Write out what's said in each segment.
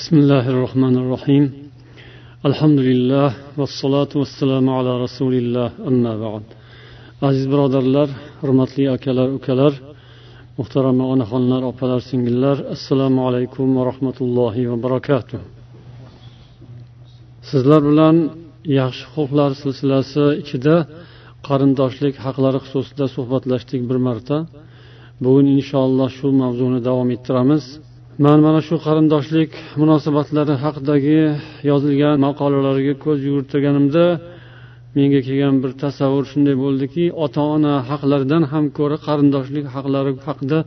بسم الله الرحمن الرحيم الحمد لله والصلاة والسلام على رسول الله أما بعد aziz birodarlar hurmatli akalar ukalar muhtarama onaxonlar opalar singillar assalomu alaykum va rahmatullohi va barakatuh sizlar bilan yaxshi xulqlar silsilasi ichida qarindoshlik haqlari xususida suhbatlashdik bir marta bugun inshaalloh shu mavzuni davom ettiramiz Man mana shu qarindoshlik munosabatlari haqidagi yozilgan maqolalarga ko'z yugurtirganimda menga kelgan bir tasavvur shunday bo'ldiki ota ona haqlaridan ham ko'ra qarindoshlik haqlari haqida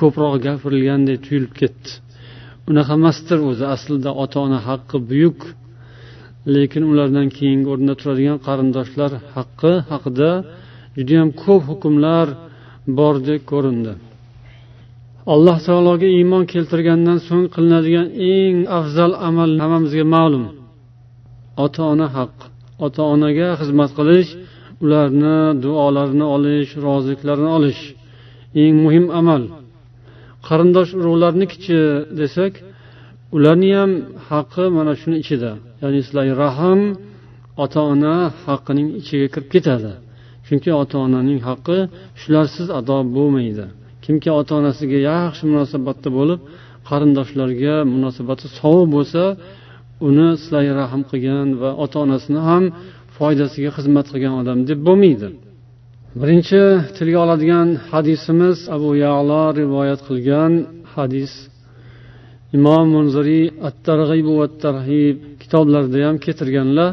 ko'proq gapirilgandek tuyulib ketdi. Unaqa emasdir o'zi aslida ota ona haqqi buyuk lekin ulardan keyingi o'rinda turadigan qarindoshlar haqqi haqida judayam ko'p hukmlar bordek ko'rindi. Alloh taologa iymon keltirgandan so'ng qilinadigan eng afzal amal hammamizga ma'lum. Ota ona haq. Ota onaga xizmat qilish ularni duolarini olish roziliklarini olish eng muhim amal. Qarindosh urug'larnikichi desak ularni ham haqqi mana shuni ichida. Ya'ni sizlar rahm ota ona haqqining ichiga kirib ketadi. Chunki ota onaning haqqi shularsiz ado bo'lmaydi. Kimki ota onasiga yaxshi munosabatda bo'lib qarindoshlarga munosabati sovuq bo'lsa uni sizlarga rahm qilgan va ota onasini ham foydasiga xizmat qilgan odam deb bo'lmaydi. Birinchi tilga oladigan hadisimiz abu yalo rivoyat qilgan hadis. Imom munziriy at targ'ib va tarhib kitoblarida ham keltirganlar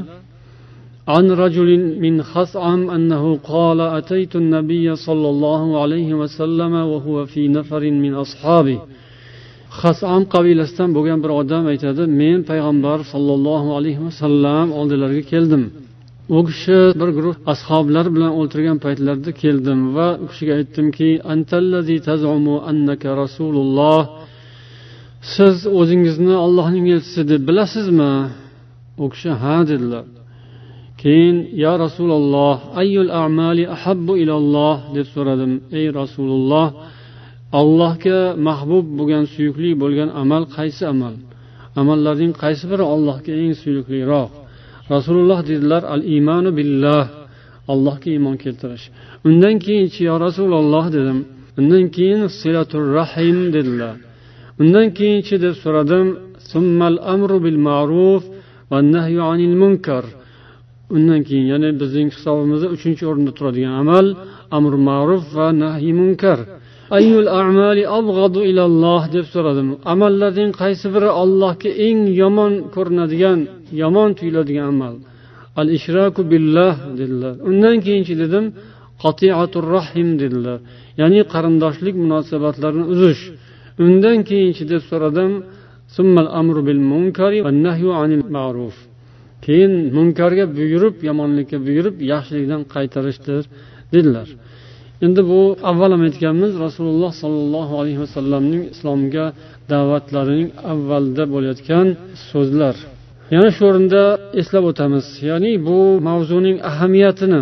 عن رجل من خصعم أنه قال أتيت النبي صلى الله عليه وسلم وهو في نفر من أصحابه hasom qabilasidan bo'lgan bir odam aytadi men payg'ambar sollallohu alayhi vasallam oldilariga keldim u kishi bir guruh ashoblar bilan o'tirgan paytlarida keldim va u kishiga aytdimki rasululloh siz o'zingizni ollohning elchisi deb bilasizmi u kishi ha dedilar Keyin ya rasululloh ayyul amali ahabbu ilalloh? deb so'radim. Ey rasululloh allohga mahbub bo'lgan suyukli bo'lgan amal qaysi amal? Amallarning qaysi biri allohga eng suyukliroq? Rasululloh dedilar al iymonu billah allohga iymon keltirish. Undan keyinchi yo rasululloh? dedim. Undan keyin silatur rahim dedilar. Undan keyinchi deb so'radim. Summal amru bil ma'ruf va nahyu anil munkar. Undan keyin ya'ni bizning hisobimizda uchinchi o'rinda turadigan amal amr ma'ruf va nahiy munkar. Ayyul a'mali abg'adu ilalloh deb so'radim. Amallarning qaysi biri allohga eng yomon ko'rinadigan yomon tuyuladigan amal? Al ishraku billah dedilar. Undan keyinchi dedim qatiatur rahim dedilar. Ya'ni qarindoshlik munosabatlarini uzish. Undan keyinchi deb so'radim summal amru bil munkari va nahyu anil ma'ruf. Keyin munkarga buyurib yomonlikka buyurib yaxshilikdan qaytarishdir dedilar. Endi bu avval ham aytganmiz rasululloh sollallohu alayhi vasallamning islomga da'vatlarining avvalida bo'layotgan so'zlar. Yana shu o'rinda eslab o'tamiz ya'ni bu mavzuning ahamiyatini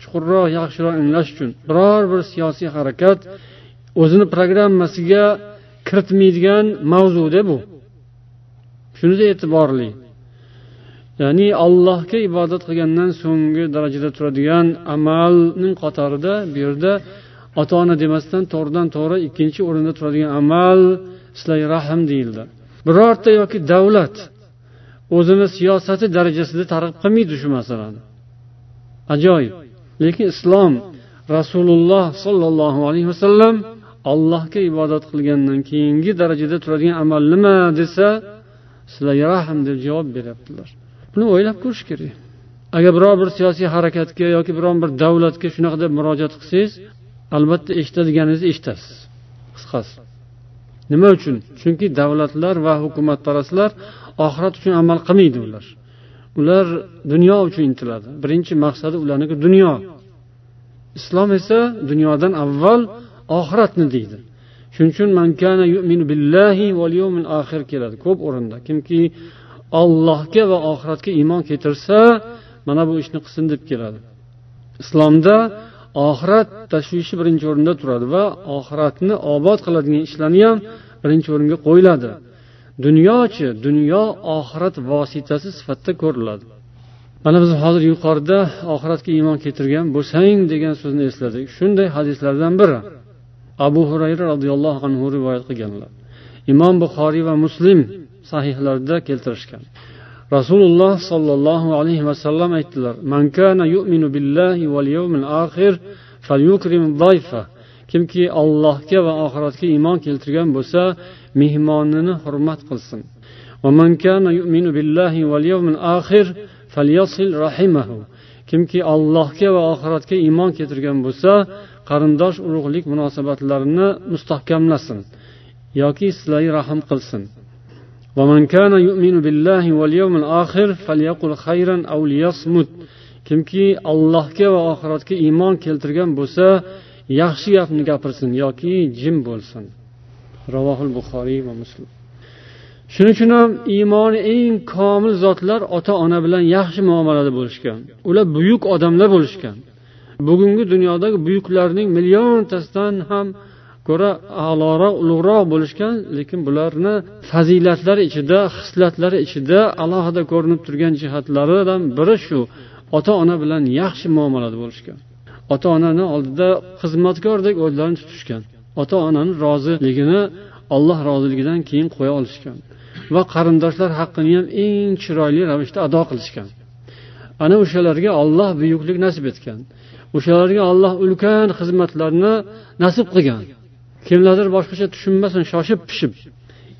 chuqurroq yaxshiroq anglash uchun biror bir siyosiy harakat o'zini programmasiga kiritmaydigan mavzuda bu. Shunisi e'tiborli. Ya'ni allohga ibodat qilgandan so'nggi darajada turadigan amalning qatorida bu yerda ota ona demasdan to'g'ridan to'g'ri ikkinchi o'rinda turadigan amal silay rahm deyildi. Birorta yoki davlat o'zini siyosati darajasida targ'ib qilmaydi shu masalani ajoyib. Lekin islom rasululloh sollallohu alayhi vasallam allohga ibodat qilgandan keyingi darajada turadigan amal nima desa silay rahm deb javob beryaptilar. Buni o'ylab ko'rish kerak. Agar biror bir siyosiy harakatga yoki biron bir davlatga shunaqa deb murojaat qilsangiz albatta eshitadiganingizni eshitasiz. Qisqasi. Nima uchun? Chunki davlatlar va hukumatparastlar oxirat uchun amal qilmaydi ular. Ular dunyo uchun intiladi. Birinchi maqsadi ularniki dunyo. Islom esa dunyodan avval oxiratni deydi. Shuning uchun keladi. Ko'p o'rinda. Kimki ollohga va oxiratga iymon keltirsa mana bu ishni qilsin deb keladi. Islomda oxirat tashvishi birinchi o'rinda turadi va oxiratni obod qiladigan ishlarni ham birinchi o'ringa qo'yiladi. Dunyochi dunyo oxirat vositasi sifatida ko'riladi. Mana biz hozir yuqorida oxiratga iymon keltirgan bo'lsang degan so'zni esladik. Shunday hadislardan biri. Abu hurayra roziyallohu anhu rivoyat qilganlar. Imom buxoriy va muslim sahihlarida keltirishgan rasululloh sollallohu alayhi vasallam aytdilar man kana yu'minu billahi val yawmil akhir falyukrim dayfa kimki allohga va oxiratga iymon keltirgan bo'lsa mehmonini hurmat qilsin ومن كان يؤمن بالله واليوم الآخر فليصل رحمه kimki allohga va oxiratga iymon keltirgan bo'lsa qarindosh urug'lik munosabatlarini mustahkamlasin yoki sizlarga rahm qilsin ومن كان يؤمن بالله واليوم الآخر فليقل خيرا أو ليصمت kimki allohga va oxiratga iymon keltirgan bo'lsa yaxshi gapni gapirsin yoki jim bo'lsin ravohul buxoriy va muslim shuning uchun ham iymoni eng komil zotlar ota ona bilan yaxshi muomalada bo'lishgan ular buyuk odamlar bo'lishgan bugungi dunyodagi buyuklarning milliontasidan ham ko'ra a'loroq ulug'roq bo'lishgan lekin bularni fazilatlari ichida hislatlari ichida alohida ko'rinib turgan jihatlaridan biri shu ota ona bilan yaxshi muomalada bo'lishgan. Ota onani oldida xizmatkordek o'zlarini tutishgan. Ota onani roziligini alloh roziligidan keyin qo'ya olishgan va qarindoshlar haqqini ham eng chiroyli ravishda ado qilishgan. Ana o'shalarga olloh buyuklik nasib etgan o'shalarga olloh ulkan xizmatlarni nasib qilgan. Kimlardir boshqacha tushunmasin shoshib pishib.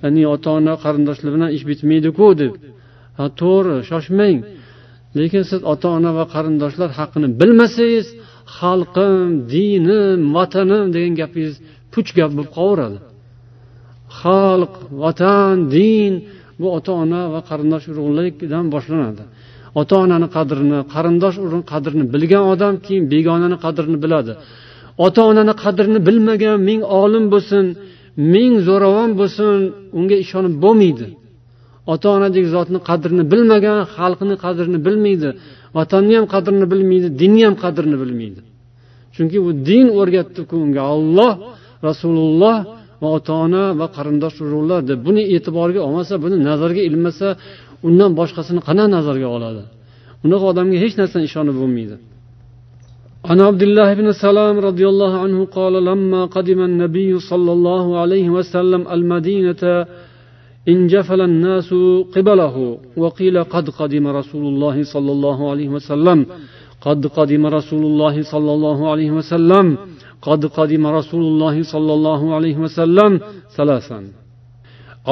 Ya'ni ota ona qarindoshlar bilan ish bitmaydiku deb. Ha to'g'ri shoshmang. Lekin siz ota ona va qarindoshlar haqqini bilmasangiz xalqim dinim vatanim degan gapingiz puch gap bo'lib qolaveradi xalq vatan din bu ota ona va qarindosh urug'likdan boshlanadi. Ota onani qadrini qarindosh urug' qadrini bilgan odam keyin begonani qadrini biladi. Ota onani qadrini bilmagan ming olim bo'lsin ming zo'ravon bo'lsin unga ishonib bo'lmaydi. Ota onadek zotni qadrini bilmagan xalqni qadrini bilmaydi vatanni ham qadrini bilmaydi dinni ham qadrini bilmaydi. Chunki u din o'rgatdiku unga. Olloh rasululloh va ota ona va qarindosh urug'lar deb buni e'tiborga olmasa buni nazarga ilmasa undan boshqasini qanday nazarga oladi? Unaqa odamga hech narsani ishonib bo'lmaydi. عن عبد الله بن سلام رضي الله عنه قال لما قدم النبي صلى الله عليه وسلم المدينة انجفل الناس قبله وقيل قد قدم رسول الله صلى الله عليه وسلم. قد قدم رسول الله صلى الله عليه وسلم. قد قدم رسول الله صلى الله عليه وسلم ثلاثا.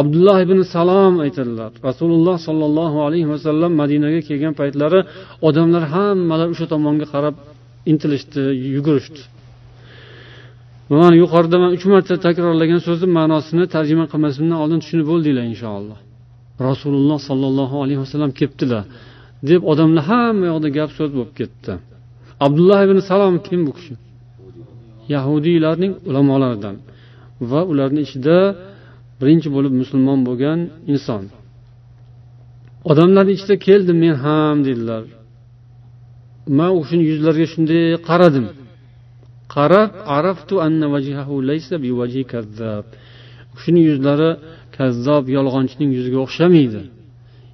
abdulloh ibn salom aytadilar rasululloh sollallohu alayhi vasallam madinaga kelgan paytlari odamlar hammalari o'sha tomonga qarab intilishdi yugurishdi. Mana yuqorida man uch marta takrorlagan so'zni ma'nosini tarjima qilmasimdan oldin tushunib bo'ldinglar inshaalloh. Rasululloh sollallohu alayhi vasallam kelibdilar deb odamlar hamma yoqda gap so'z bo'lib ketdi. Abdulloh ibn salom kim bu kishi? Yahudiylarning ulamolaridan va ularni ichida birinchi bo'lib musulmon bo'lgan inson. Odamlarni ichida keldim men ham dedilar. Man o'shani yuzlariga shunday qaradim. Qarab araftu anna vajhahu laysa biwajhi kazzab. Shuni yuzlari kazzob yolg'onchining yuziga o'xshamaydi.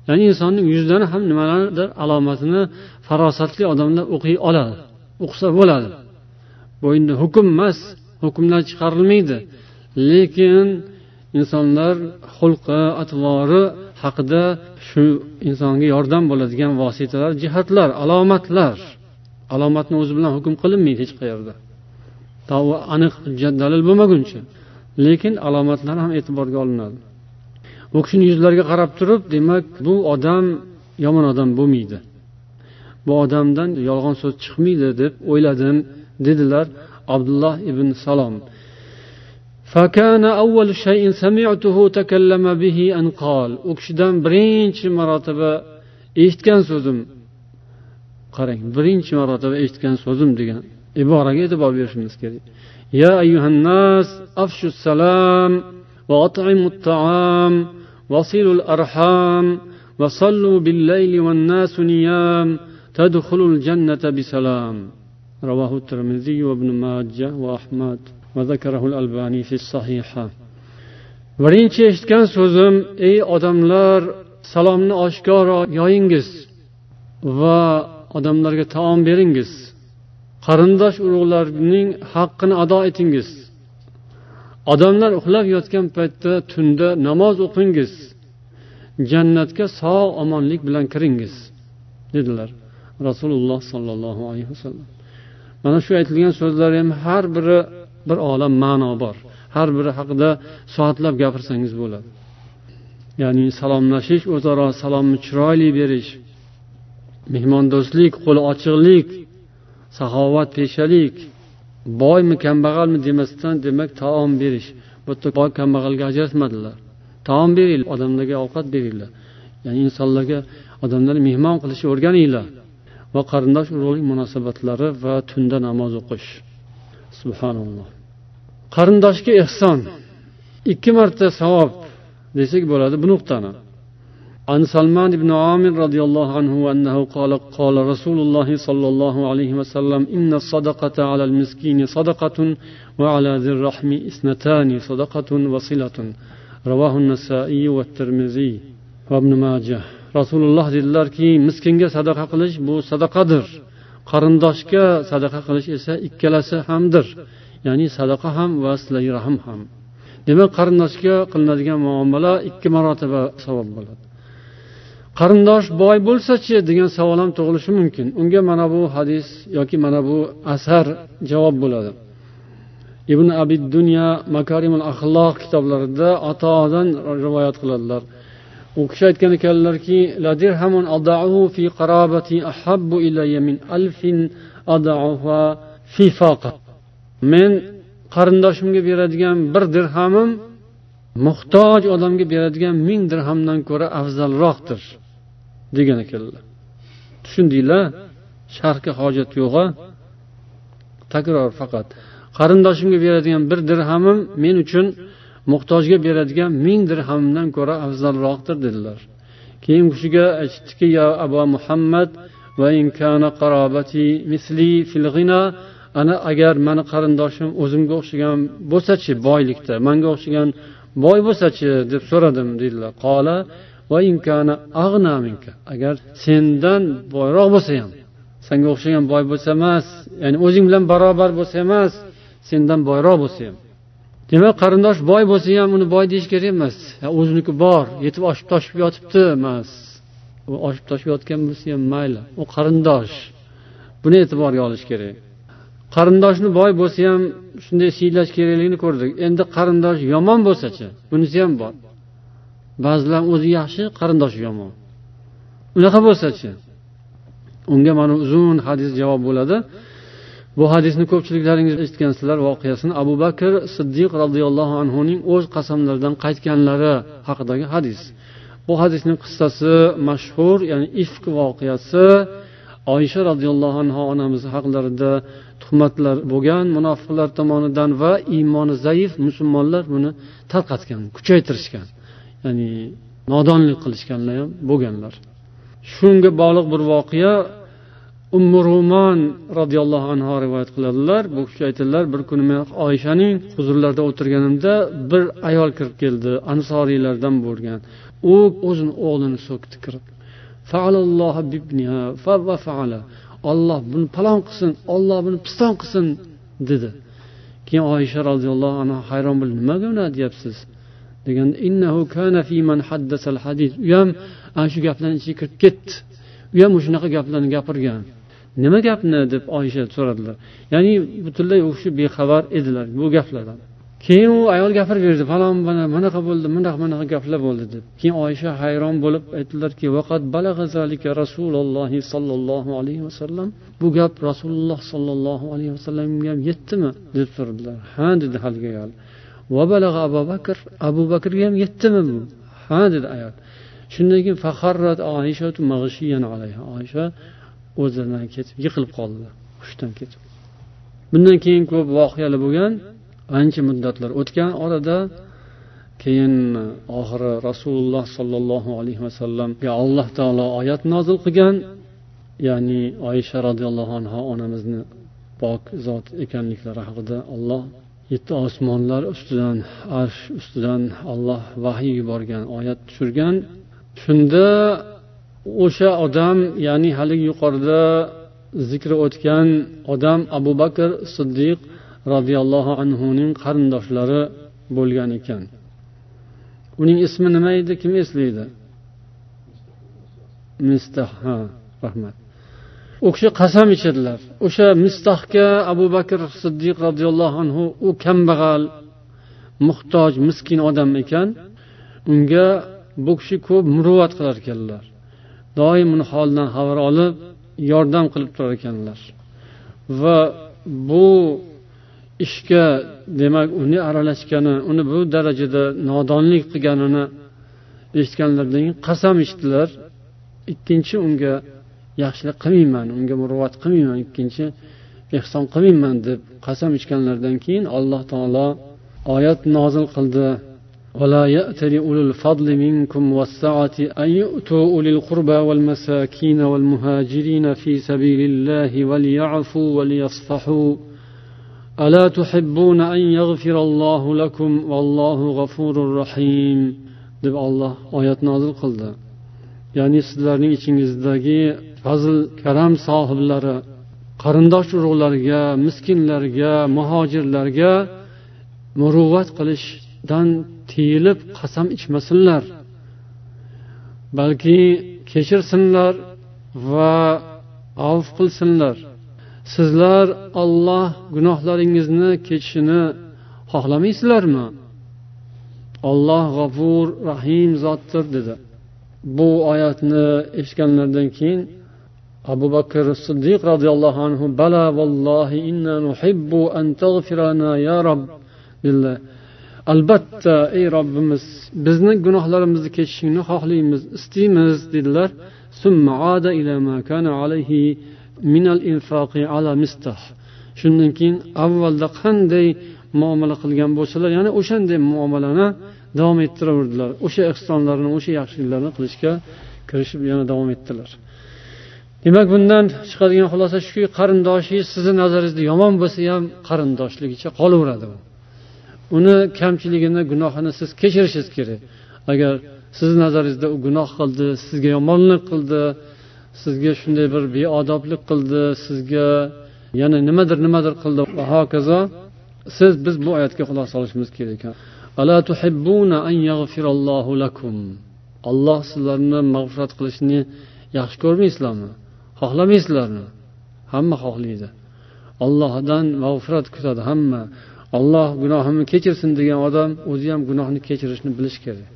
Ya'ni insonning yuzidan ham nimalardir alomatini farosatli odamlar o'qiy oladi o'qisa bo'ladi. Bu endi hukm emas hukmlar chiqarilmaydi. Lekin insonlar xulqi atvori haqida shu insonga yordam bo'ladigan vositalar jihatlar alomatlar. Alomatni o'zi bilan hukm qilinmaydi hech qayerda. To u aniq hujjat dalil bo'lmaguncha. Lekin alomatlar ham e'tiborga olinadi. U kishini yuzlariga qarab turib demak bu odam yomon odam bo'lmaydi. Bu odamdan yolg'on so'z chiqmaydi deb o'yladim dedilar abdulloh ibn salom. فكان أول شيء سمعته تكلم به أن قال أكشدان برينش مراتبة إيش كان سوزم. قرين برينش مراتبة إيش كان سوزم ديجان عبارة جيدة بابيرش مسكري. يا أيها الناس أفشوا السلام وأطعموا الطعام وصلوا الأرحام وصلوا بالليل والناس نيام تدخلوا الجنة بسلام. رواه الترمذي وابن ماجه وأحمد. Birinchi eshitgan so'zim ey odamlar salomni oshkoro yoyingiz va odamlarga taom beringiz. Qarindosh urug'larning haqqini ado etingiz. Odamlar uxlab yotgan paytda tunda namoz o'qingiz. Jannatga sog' omonlik bilan kiringiz dedilar rasululloh sollallohu alayhi vasallam. Mana shu aytilgan so'zlar ham har biri bir olam ma'no bor. Har biri haqida soatlab gapirsangiz bo'ladi. Ya'ni salomlashish o'zaro salomni chiroyli berish mehmondo'stlik qo'li ochiqlik saxovatpeshalik boymi kambag'almi demasdan demak taom berish. Bu yerda boy kambag'alga ajratmadilar. Taom beringlar odamlarga ovqat beringlar. Ya'ni insonlarga odamlarni mehmon qilishni o'rganinglar. Va qarindosh urug'lik munosabatlari va tunda namoz o'qish. Subhanalloh qarindoshga ehson. Ikki marta savob desak bo'ladi. Bu nuqtani. عن سلمان بن عامر رضي الله عنه أنه قال قال رسول الله صلى الله عليه وسلم إن الصدقة على المسكين صدقة وعلى ذي الرحم اثنتان صدقة وصلة رواه النسائي والترمذي وابن ماجه رسول الله dedilarki miskinga sadaqa qilish bu sadaqadir. Qarindoshga sadaqa qilish esa ikkalasi hamdir. Ya'ni sadaqa ham va silai rahm ham. Demak qarindoshga qilinadigan muomala ikki marotaba savob bo'ladi. Qarindosh boy bo'lsachi degan savol ham tug'ilishi mumkin. Unga mana bu hadis yoki mana bu asar javob bo'ladi. Ibn abid dunya makarimul axloq kitoblarida atodan rivoyat qiladilar. U kishi aytgan ekanlarki men qarindoshimga beradigan bir dirhamim muhtoj odamga beradigan ming dirhamdan ko'ra afzalroqdir degan ekanlar. Tushundinglar sharhga hojat yo'q takror faqat. Qarindoshimga beradigan bir dirhamim men uchun muhtojga beradigan ming dirhamdan ko'ra afzalroqdir dedilar. Keyin u kishiga aytishdiki yo abu muhammad va misli fil ana agar mani qarindoshim o'zimga o'xshagan bo'lsachi boylikda manga o'xshagan boy bo'lsachi deb so'radim deydilar qola agar sendan boyroq bo'lsa ham sanga o'xshagan boy bo'lsa emas ya'ni o'zing bilan barobar bo'lsa emas sendan boyroq bo'lsa ham demak qarindosh boy bo'lsa ham uni boy deyish kerak emas. O'ziniki bor yetib oshib toshib yotibdi emas. U oshib toshib yotgan bo'lsa ham mayli u qarindosh. Buni e'tiborga olish kerak. Qarindoshni boy bo'lsa ham shunday siylash kerakligini ko'rdik. Endi qarindosh yomon bo'lsachi bunisi ham bor. Ba'zilar o'zi yaxshi qarindoshi yomon. Unaqa bo'lsachi unga mana uzun hadis javob bo'ladi. Bu hadisni ko'pchiliklaringiz eshitgansizlar voqeasini abu bakr siddiq roziyallohu anhuning o'z qasamlaridan qaytganlari haqidagi hadis. Bu hadisning qissasi mashhur ya'ni ifk voqeasi oysha roziyallohu anhu onamiz haqlarida tuhmatlar bo'lgan munofiqlar tomonidan va iymoni zaif musulmonlar buni tarqatgan kuchaytirishgan ya'ni nodonlik qilishganlar ham bo'lganlar. Shunga bog'liq bir voqea ummu rumon roziyallohu anhu rivoyat qiladilar. Bu kishi aytadilar bir kuni men oyshaning huzurlarida o'tirganimda bir ayol kirib keldi ansoriylardan bo'lgan. U o'zini o'g'lini so'kdi kirib. Olloh buni palon qilsin olloh buni piston qilsin dedi. Keyin oysha roziyallohu anhu hayron bo'ldi. Nimaga unaqa deyapsiz deganda u ham ana shu gaplarni ichiga kirib ketdi. U ham shunaqa gaplarni gapirgan. Nima gapni deb oysha so'radilar. Ya'ni butunlay u kishi bexabar edilar bu gaplardan. Keyin u ayol gapirib berdi. Falon mana bunaqa bo'ldi bunaqa bunaqa gaplar bo'ldi deb. Keyin oysha hayron bo'lib aytdilarki rasululloh sollallohu alayhi vasallam bu gap rasululloh sollallohu alayhi vasallamga ham yetdimi? deb so'radilar. Ha dedi haligi ayol. Abu bakr abu bakrga ham yetdimi bu? Ha dedi ayol. Shundan keyin oysha o'zlaridan ketib yiqilib qoldilar hushdan ketib. Bundan keyin ko'p voqealar bo'lgan ancha muddatlar o'tgan orada keyin eh, oxiri rasululloh sollallohu alayhi vasallamga alloh taolo oyat nozil qilgan. Ya'ni oysha roziyallohu anhu onamizni pok zot ekanliklari haqida olloh yetti osmonlar ustidan arsh ustidan olloh vahiy yuborgan oyat tushirgan. Shunda o'sha odam ya'ni haligi yuqorida zikri o'tgan odam abu bakr siddiq roziyallohu anhuning qarindoshlari bo'lgan ekan. Uning ismi nima edi? Kim eslaydi? Mistah ha rahmat. U kishi qasam ichadilar. O'sha mistahga abu bakr siddiq roziyallohu anhu u kambag'al muhtoj miskin odam ekan. Unga bu kishi ko'p muruvvat qilar ekanlar. Doim uni holidan xabar olib yordam qilib turar ekanlar. Va bu ishga demak uni aralashgani uni bu darajada nodonlik qilganini eshitganlaridan keyin qasam ichdilar. Ikkinchi unga yaxshilik qilmayman unga muruvvat qilmayman ikkinchi ehson qilmayman deb qasam ichganlaridan keyin alloh taolo oyat nozil qildi. ولا يأتل أولو الفضل منكم والسعة أن يؤتوا أولي القربى والمساكين والمهاجرين في سبيل الله وليعفوا وليصفحوا ألا تحبون أن يغفر الله لكم والله غفور رحيم deb olloh oyat nozil qildi ya'ni sizlarning ichingizdagi fazl karam sohiblari qarindosh urug'larga miskinlarga muhojirlarga muruvvat qilishdan tiyilib qasam ichmasinlar. Balki kechirsinlar va avf qilsinlar. Sizlar olloh gunohlaringizni kechishini xohlamaysizlarmi? Olloh g'afur rahim zotdir dedi. Bu oyatni eshitganlaridan keyin abu bakr siddiq roziyallohu anhu bala vallohi inna nuhibbu an taghfirana ya rob dedilar. Albatta ey robbimiz bizni gunohlarimizni kechishingni xohlaymiz istaymiz dedilar. Shundan keyin avvalda qanday muomala qilgan bo'lsalar yana o'shanday muomalani davom ettiraverdilar. O'sha ehsonlarni o'sha yaxshiliklarni qilishga kirishib yana davom etdilar. Demak bundan chiqadigan xulosa shuki qarindoshingiz sizni nazaringizda yomon bo'lsa ham qarindoshligicha qolaveradi uni kamchiligini gunohini siz kechirishingiz kerak. Agar sizni nazaringizda u gunoh qildi sizga yomonlik qildi sizga shunday bir beodoblik qildi sizga yana nimadir nimadir qildi va hokazo siz biz bu oyatga quloq solishimiz kerak ekan. Olloh sizlarni mag'firat qilishni yaxshi ko'rmaysizlarmi? Xohlamaysizlarmi? Hamma xohlaydi. Ollohdan mag'firat kutadi hamma. Olloh gunohimni kechirsin degan odam o'zi ham gunohni kechirishni bilishi kerak.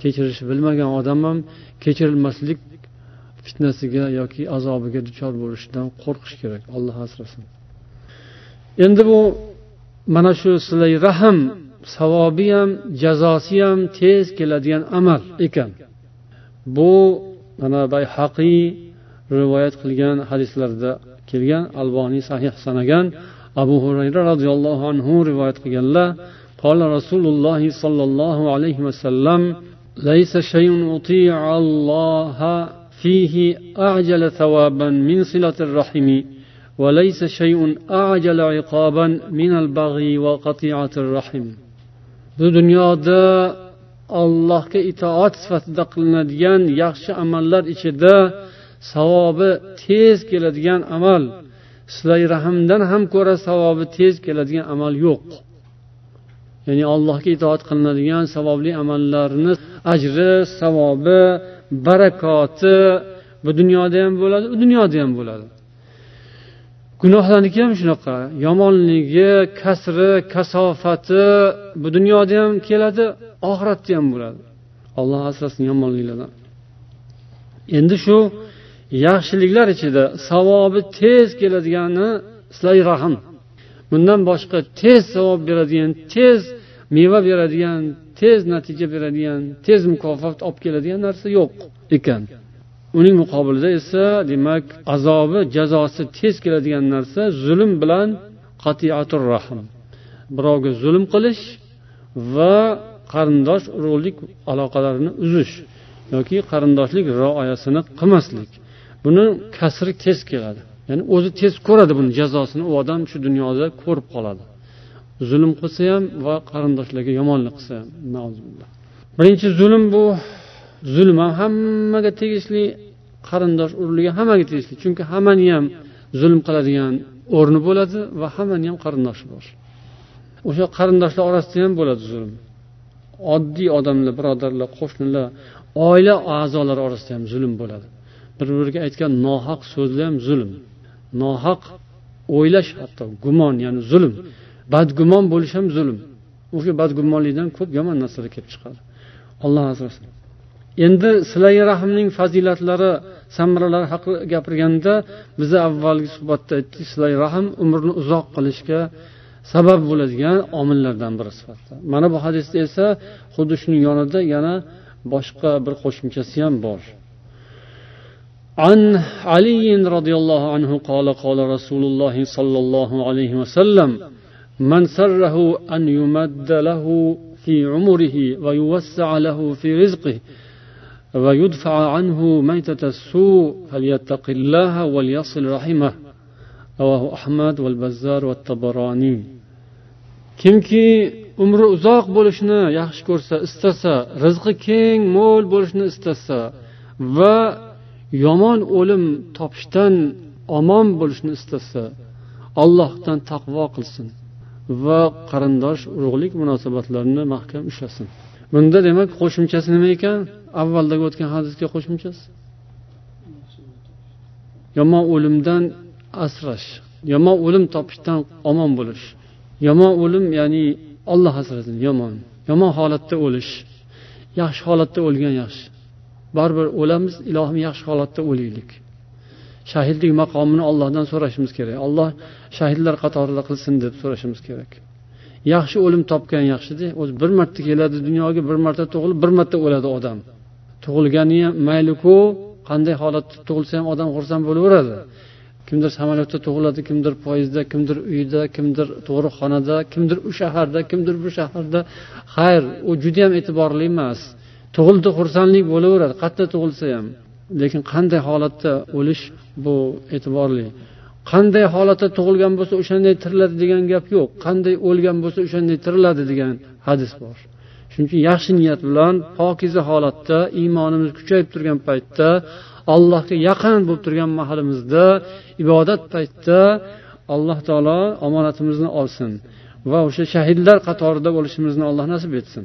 Kechirishni bilmagan odam ham kechirilmaslik fitnasiga yoki azobiga duchor bo'lishidan qo'rqish kerak. Olloh asrasin. Endi bu mana shu silay rahm savobi ham jazosi ham tez keladigan amal ekan. Bu mana bayhaqiy rivoyat qilgan hadislarda kelgan alboniy sahih sanagan abu hurayra roziyallohu anhu rivoyat qilganlar قال رسول الله صلى الله عليه وسلم ليس شيء أطيع الله فيه أعجل ثوابا من صلة الرحم وليس شيء أعجل عقابا من البغي وقطيعة الرحم bu dunyoda allohga itoat sifatida qilinadigan yaxshi amallar ichida savobi tez keladigan amal Silay rahmdan ham ko'ra savobi tez keladigan amal yo'q. Ya'ni allohga itoat qilinadigan savobli amallarni ajri savobi barakoti bu dunyoda ham bo'ladi u dunyoda ham bo'ladi. Gunohlarniki ham shunaqa. Yomonligi kasri kasofati bu dunyoda ham keladi oxiratda ham bo'ladi. Alloh asrasin yomonliklardan. Endi shu yaxshiliklar ichida savobi tez keladigani silay rahm bundan boshqa tez savob beradigan tez meva beradigan tez natija beradigan tez mukofot olib keladigan narsa yo'q ekan. Uning muqobilida esa demak azobi jazosi tez keladigan narsa zulm bilan qatiatur rahm birovga zulm qilish va qarindosh urug'lik aloqalarini uzish yoki qarindoshlik rioyasini qilmaslik. Buni kasri tez keladi. Ya'ni o'zi tez ko'radi buni jazosini u odam shu dunyoda ko'rib qoladi. Zulm qilsa ham va qarindoshlarga yomonlik qilsa ham birinchi zulm bu zulm ham hammaga tegishli qarindosh urug'ligi hammaga tegishli. Chunki hammani ham zulm qiladigan o'rni bo'ladi va hammani ham qarindoshi bor o'sha qarindoshlar orasida ham bo'ladi zulm. Oddiy odamlar birodarlar qo'shnilar oila a'zolari orasida ham zulm bo'ladi. Bir biriga aytgan nohaq so'zlar ham zulm. Nohaq o'ylash hatto gumon ya'ni zulm. Badgumon bo'lish ham zulm. O'sha badgumonlikdan ko'p yomon narsalar kelib chiqadi. Olloh asrasin endi silai rahmning fazilatlari samaralari haqida gapirganda biza avvalgi suhbatda aytdik silai rahm umrni uzoq qilishga sabab bo'ladigan omillardan biri sifatida. Mana bu hadisda esa xuddi shuning yonida yana boshqa bir qo'shimchasi ham bor. عن علي رضي الله عنه قال قال رسول الله صلى الله عليه وسلم من سره أن يمد له في عمره ويوسع له في رزقه ويدفع عنه ميتة السوء فليتق الله وليصل رحمه رواه أحمد والبزار والطبراني kimki umri uzoq bo'lishni yaxshi ko'rsa istasa rizqi keng mo'l bo'lishni istasa va yomon o'lim topishdan omon bo'lishni istasa allohdan taqvo qilsin va qarindosh urug'lik munosabatlarini mahkam ushlasin. Bunda demak qo'shimchasi nima ekan? Avvaldagi o'tgan hadisga qo'shimchasi. Yomon o'limdan asrash yomon o'lim topishdan omon bo'lish yomon o'lim ya'ni olloh asrasin yomon yomon holatda o'lish yaxshi holatda o'lgan yaxshi. Baribir o'lamiz ilohim yaxshi holatda o'laylik. Shahidlik maqomini ollohdan so'rashimiz kerak. Olloh shahidlar qatorida qilsin deb so'rashimiz kerak. Yaxshi o'lim topgan yaxshida o'zi bir marta keladi dunyoga bir marta tug'ilib bir marta o'ladi odam. Tug'ilgani ham mayliku qanday holatda tug'ilsa ham odam xursand bo'laveradi. Kimdir samolyotda tug'iladi kimdir poyezdda kimdir uyda kimdir tug'ruqxonada kimdir u shaharda kimdir bu shaharda. Xayr u judayam e'tiborli emas. Tug'ildi xursandlik bo'laveradi qayerda tug'ilsa ham. Lekin qanday holatda o'lish bu e'tiborli. Qanday holatda tug'ilgan bo'lsa o'shanday tiriladi degan gap yo'q. Qanday o'lgan bo'lsa o'shanday tiriladi degan hadis bor. Shuning uchun yaxshi niyat bilan pokiza holatda iymonimiz kuchayib turgan paytda allohga yaqin bo'lib turgan mahalimizda ibodat paytida alloh taolo omonatimizni olsin va o'sha shahidlar qatorida bo'lishimizni alloh nasib etsin.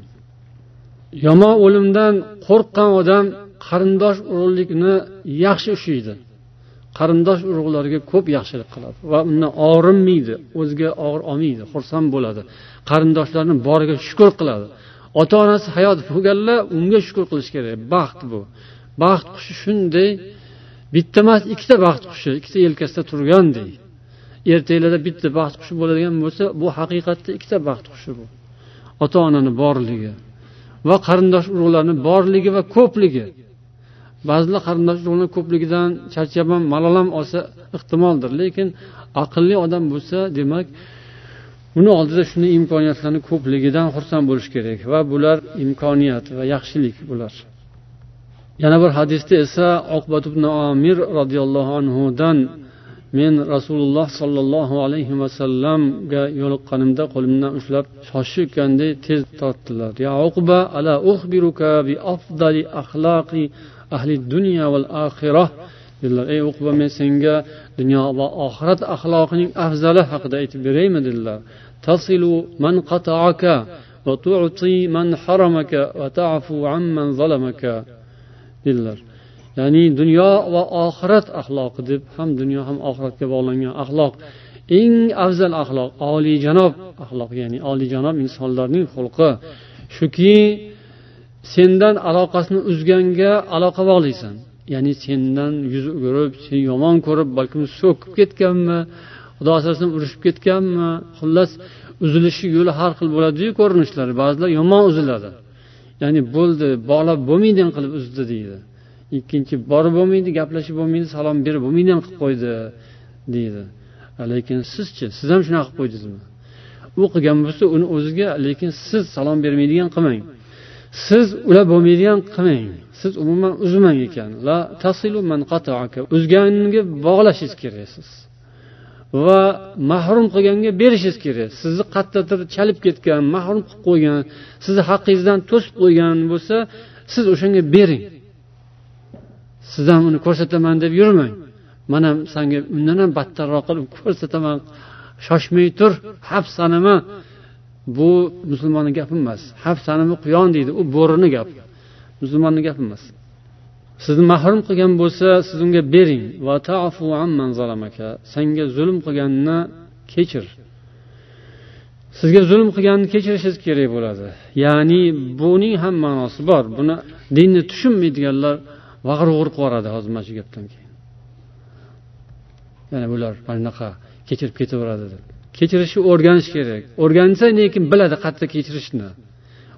Yomon o'limdan qo'rqqan odam qarindosh urug'likni yaxshi ushlaydi. Qarindosh urug'larga ko'p yaxshilik qiladi va undan og'rinmaydi o'ziga og'ir olmaydi xursand bo'ladi. Qarindoshlarni boriga shukur qiladi. Ota onasi hayot bo'lganlar unga shukur qilish kerak. Baxt bu. Baxt qushi shunday bitta emas ikkita baxt qushi ikkita yelkasida turganday. Ertaklarda bitta baxt qushi bo'ladigan bo'lsa bu haqiqatda ikkita baxt qushi bu. Ota onani borligi. Va qarindosh urug'larni borligi va ko'pligi. Ba'zilar qarindosh urug'larni ko'pligidan charchab ham malol ham olsa ehtimoldir lekin aqlli odam bo'lsa demak uni oldida shuni imkoniyatlarni ko'pligidan xursand bo'lish kerak va bular imkoniyat va yaxshilik bular. Yana bir hadisda esa oqbat ibn omir roziyallohu anhudan men rasululloh sollallohu alayhi vasallamga yo'liqqanimda qo'limdan ushlab shoshayotganday tez tortdilar. Ya uqba ala uxbiruka bi afdali axloqi ahli dunya val axirah dedilar. Ey uqba men senga dunyo va oxirat axloqining afzali haqida aytib beraymi? Dedilar. Tasilu man qata'aka va tu'ti man haramaka va ta'fu amman zalamaka? Dedilar. Ya'ni dunyo va oxirat axloqi deb ham dunyo ham oxiratga bog'langan axloq. Eng afzal axloq oliyjanob axloq ya'ni oliyjanob insonlarning xulqi. Shuki sendan aloqasini uzganga aloqa bog'laysan. Ya'ni sendan yuz o'girib seni yomon ko'rib balkim so'kib ketganmi xudo asrasin urushib ketganmi xullas uzilishi yo'li har xil bo'ladiyu ko'rinishlari ba'zilar yomon uziladi. Ya'ni bo'ldi bog'lab bo'lmaydigan qilib uzdi deydi. Ikkinchi borib bo'lmaydi gaplashib bo'lmaydi salom berib bo'lmaydi ham qilib qo'ydi deydi. Lekin sizchi siz ham shunaqa qilib qo'ydingizmi? U qilgan bo'lsa uni o'ziga lekin siz salom bermaydigan qilmang. Siz ular bo'lmaydigan qilmang. Siz umuman uzmang ekan. Uzganga bog'lashingiz kerak siz. Va mahrum qilganga berishingiz kerak. Sizni qayerdadir chalib ketgan mahrum qilib qo'ygan sizni haqqingizdan to'sib qo'ygan bo'lsa siz o'shanga bering. Siz ham uni ko'rsataman deb yurmang. Mana sanga undan ham battarroq qilib ko'rsataman. Shoshmay tur hafsanimi bu musulmonni gapi emas. Hafsanimi quyon deydi u bo'rini gapi musulmonni gapi emas. Sizni mahrum qilgan bo'lsa siz unga bering. Senga zulm qilganni kechir. Sizga zulm qilganni kechirishingiz kerak bo'ladi. Ya'ni buning ham ma'nosi bor. Buni dinni tushunmaydiganlar vag'ir vug'ir qilib yuboradi hozir mana shu gapdan keyin. Yana bular mana bunaqa kechirib ketaveradi deb. Kechirishni o'rganish kerak. O'rgansa lekin biladi qayerda kechirishni.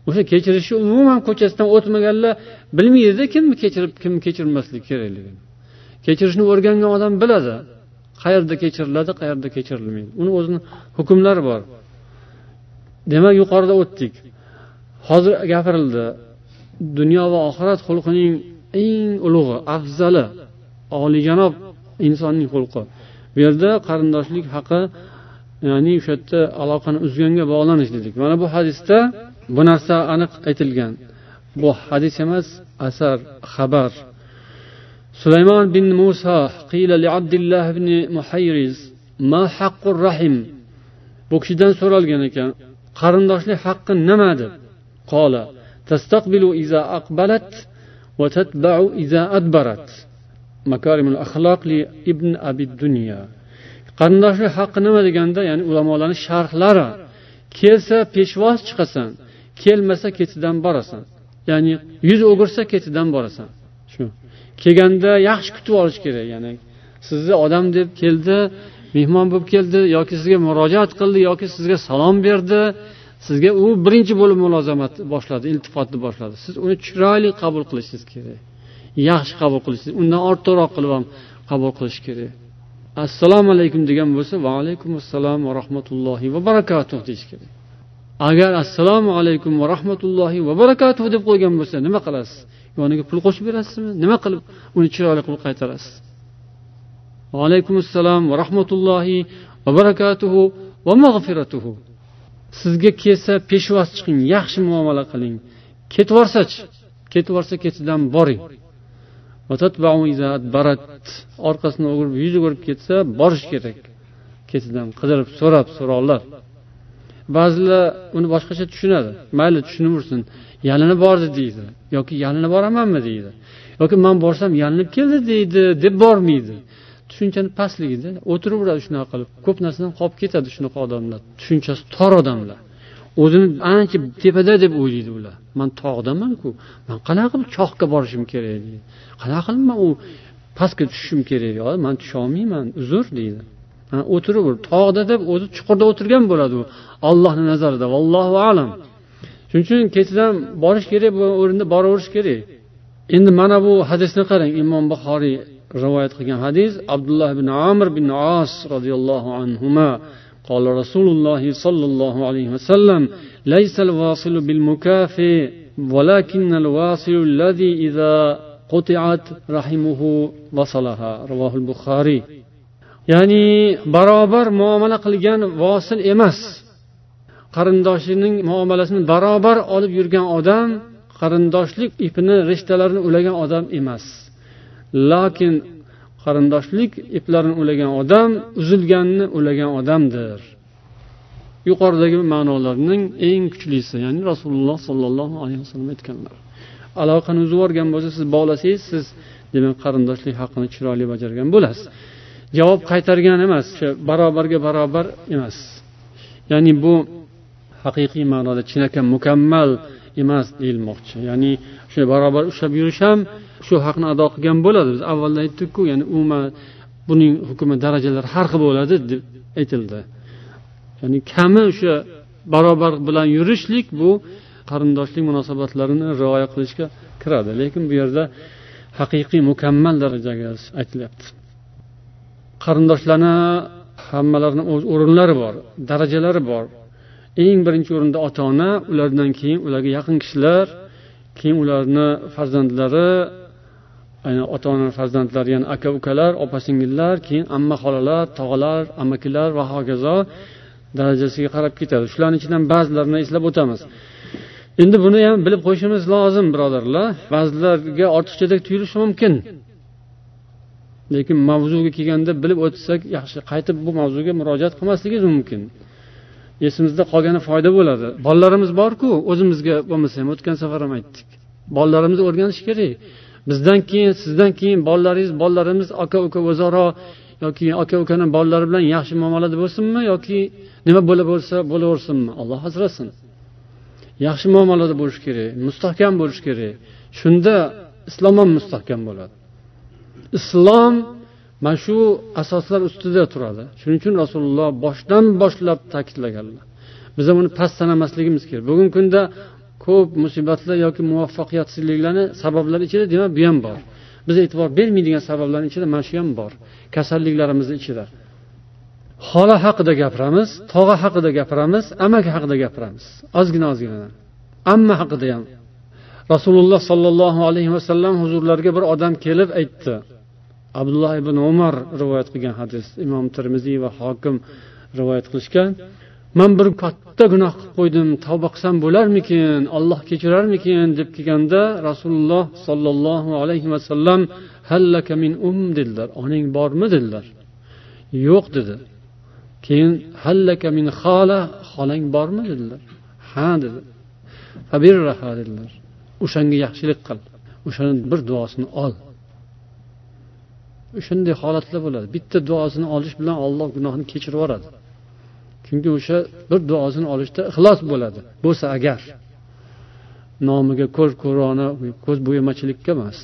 O'sha kechirishni umuman ko'chasidan o'tmaganlar bilmaydida kimni kechirib kimni kechirmaslik kerakligini. Kechirishni o'rgangan odam biladi. Qayerda kechiriladi qayerda kechirilmaydi. Uni o'zini hukmlari bor. Demak yuqorida o'tdik. Hozir gapirildi. Dunyo va oxirat xulqining eng ulug'i afzali oliyjanob insonning xulqi. Bu yerda qarindoshlik haqi ya'ni o'sha yerda aloqani uzganga bog'lanish dedik. Mana bu hadisda bu narsa aniq aytilgan. Bu hadis emas asar xabar. Sulaymon bin muso qiyla li ibn muhayriz ma haqqur rahim? Bu kishidan so'ralgan ekan qarindoshlik haqqi nima deb qola tastaqbilu iza aqbalat va إذا iza adbarat الأخلاق لابن li ibn qarindoshi dunya haqqi nima deganda ya'ni ulamolarni sharhlari kelsa peshvoz chiqasan kelmasa ketidan borasan ya'ni yuz o'girsa ketidan borasan shu kelganda yaxshi kutib olish kerak ya'ni sizni odam deb keldi mehmon bo'lib keldi yoki sizga murojaat qildi yoki sizga salom berdi sizga u birinchi bo'lib mulozamat boshladi iltifotni boshladi. Siz uni chiroyli qabul qilishingiz kerak. Yaxshi qabul qilishingiz undan ortiqroq qilib ham qabul qilish kerak. Assalomu alaykum degan bo'lsa va alaykum assalom va rahmatullohi va barakatuh deyish kerak. Agar assalomu alaykum va rahmatullohi va barakatuh deb qo'ygan bo'lsa nima qilasiz? Yoniga pul qo'shib berasizmi? Nima qilib uni chiroyli qilib qaytarasiz? Va alaykum assalom va rahmatullohi va barakatuhu va mag'firatuhu sizga kelsa peshvoz chiqing yaxshi muomala qiling. Ketvorsachi? Ketvorsa ketidan boring. Orqasini o'girib yuz o'girib ketsa borish kerak. Ketidan qidirib so'rab so'roqlar ba'zilar uni boshqacha tushunadi. Mayli tushunaversin yalinib bordi deydi. Yoki yalinib boramanmi deydi. Yoki man borsam yalinib keldi deydi deb bormaydi. Tushunchani pastligida o'tiraveradi shunaqa qilib. Ko'p narsadan qolib ketadi shunaqa odamlar. Tushunchasi tor odamlar. O'zini ancha tepada deb o'ylaydi ular. Man tog'damanku man qanaqa qilib chohga borishim kerak deydi. Qanaqa qilib man u pastga tushishim kerak? Man tusholmayman uzr deydi. O'tiraver tog'da deb o'zi chuqurda o'tirgan bo'ladi u. Ollohni nazarida vallohu alam. Shuning uchun ketidan borish kerak bu o'rinda boraverish kerak. Endi mana bu hadisni qarang imom buxoriy rivoyat qilgan hadis abdulloh ibn amir bin as roziyallohu anhu قال رسول الله صلى الله عليه وسلم ليس الواصل بالمكافئ ولكن الواصل الذي إذا قطعت رحمه وصلها رواه البخاري ya'ni barobar muomala qilgan vosil emas qarindoshining muomalasini barobar olib yurgan odam qarindoshlik ipini rishtalarini ulagan odam emas Lokin qarindoshlik iplarini ulagan odam uzilganni ulagan odamdir. Yuqoridagi ma'nolarning eng kuchlisi ya'ni rasululloh sollallohu alayhi vasallam aytganlar. Aloqani uzib yuborgan bo'lsa siz bog'lasangiz siz demak qarindoshlik haqqini chiroyli bajargan bo'lasiz. Javob qaytargan emas o'sha barobarga barobar emas. Ya'ni bu haqiqiy ma'noda chinakam mukammal emas deyilmoqchi. Ya'ni o'sha barobar ushlab yurish ham shu haqni ado qilgan bo'ladi. Biz avvalda aytdikku ya'ni umuman buning hukmi darajalari har xil bo'ladi deb aytildi. Ya'ni kami o'sha barobar bilan yurishlik bu qarindoshlik munosabatlarini rioya qilishga kiradi. Lekin bu yerda haqiqiy mukammal darajaga aytilyapti. Qarindoshlarni hammalarini o'z o'rinlari bor darajalari bor. Eng birinchi o'rinda ota ona ulardan keyin ularga yaqin kishilar keyin ularni farzandlari ota ona farzandlari ya'ni aka ukalar opa singillar keyin amma xolalar tog'alar amakilar va hokazo darajasiga qarab ketadi. Shularni ichidan ba'zilarini eslab o'tamiz. Endi buni ham bilib qo'yishimiz lozim birodarlar. Ba'zilarga ortiqchadek tuyulishi mumkin. Lekin mavzuga kelganda bilib o'tsak yaxshi qaytib bu mavzuga murojaat qilmasligimiz mumkin. Esimizda qolgani foyda bo'ladi. Bolalarimiz borku o'zimizga bo'lmasa ham o'tgan safar ham aytdik. Bolalarimiz o'rganishi kerak. Bizdan keyin sizdan keyin bolalaringiz bolalarimiz aka uka o'zaro yoki aka ukani bolalari bilan yaxshi muomalada bo'lsinmi yoki nima bo'la bo'lsa bo'laversinmi? Alloh asrasin yaxshi muomalada bo'lish kerak mustahkam bo'lish kerak. Shunda islom ham mustahkam bo'ladi. Islom mana shu asoslar ustida turadi. Shuning uchun rasululloh boshdan boshlab ta'kidlaganlar. Biz ham past sanamasligimiz kerak. Bugungi kunda ko'p musibatlar yoki muvaffaqiyatsizliklarni sabablari ichida demak bu ham bor. Biz e'tibor bermaydigan sabablarni ichida mana shu ham bor. Kasalliklarimizni ichida. Xola haqida gapiramiz tog'a haqida gapiramiz amaki haqida gapiramiz. Ozgina ozgina. Amma haqida ham. Rasululloh sollallohu alayhi vasallam huzurlariga bir odam kelib aytdi. Abdulloh ibn umar rivoyat qilgan hadis imom termiziy va hokim rivoyat qilishgan. Man bir katta gunoh qilib qo'ydim. Tavba qilsam bo'larmikin? Olloh kechirarmikin? deb kelganda rasululloh sollallohu alayhi vasallam hallaka min um dedilar. Onang bormi? dedilar. Yo'q dedi. Keyin hallaka min xola xolang bormi? dedilar. Ha dedi. Dedilar. O'shanga yaxshilik qil. O'shani bir duosini ol. Shunday holatlar bo'ladi. Bitta duosini olish bilan olloh gunohni kechirib yuboradi. Chunki o'sha bir duosini olishda ixlos bo'ladi. Bo'lsa agar. Nomiga ko'z ko'rona ko'z bo'yamachilikka emas.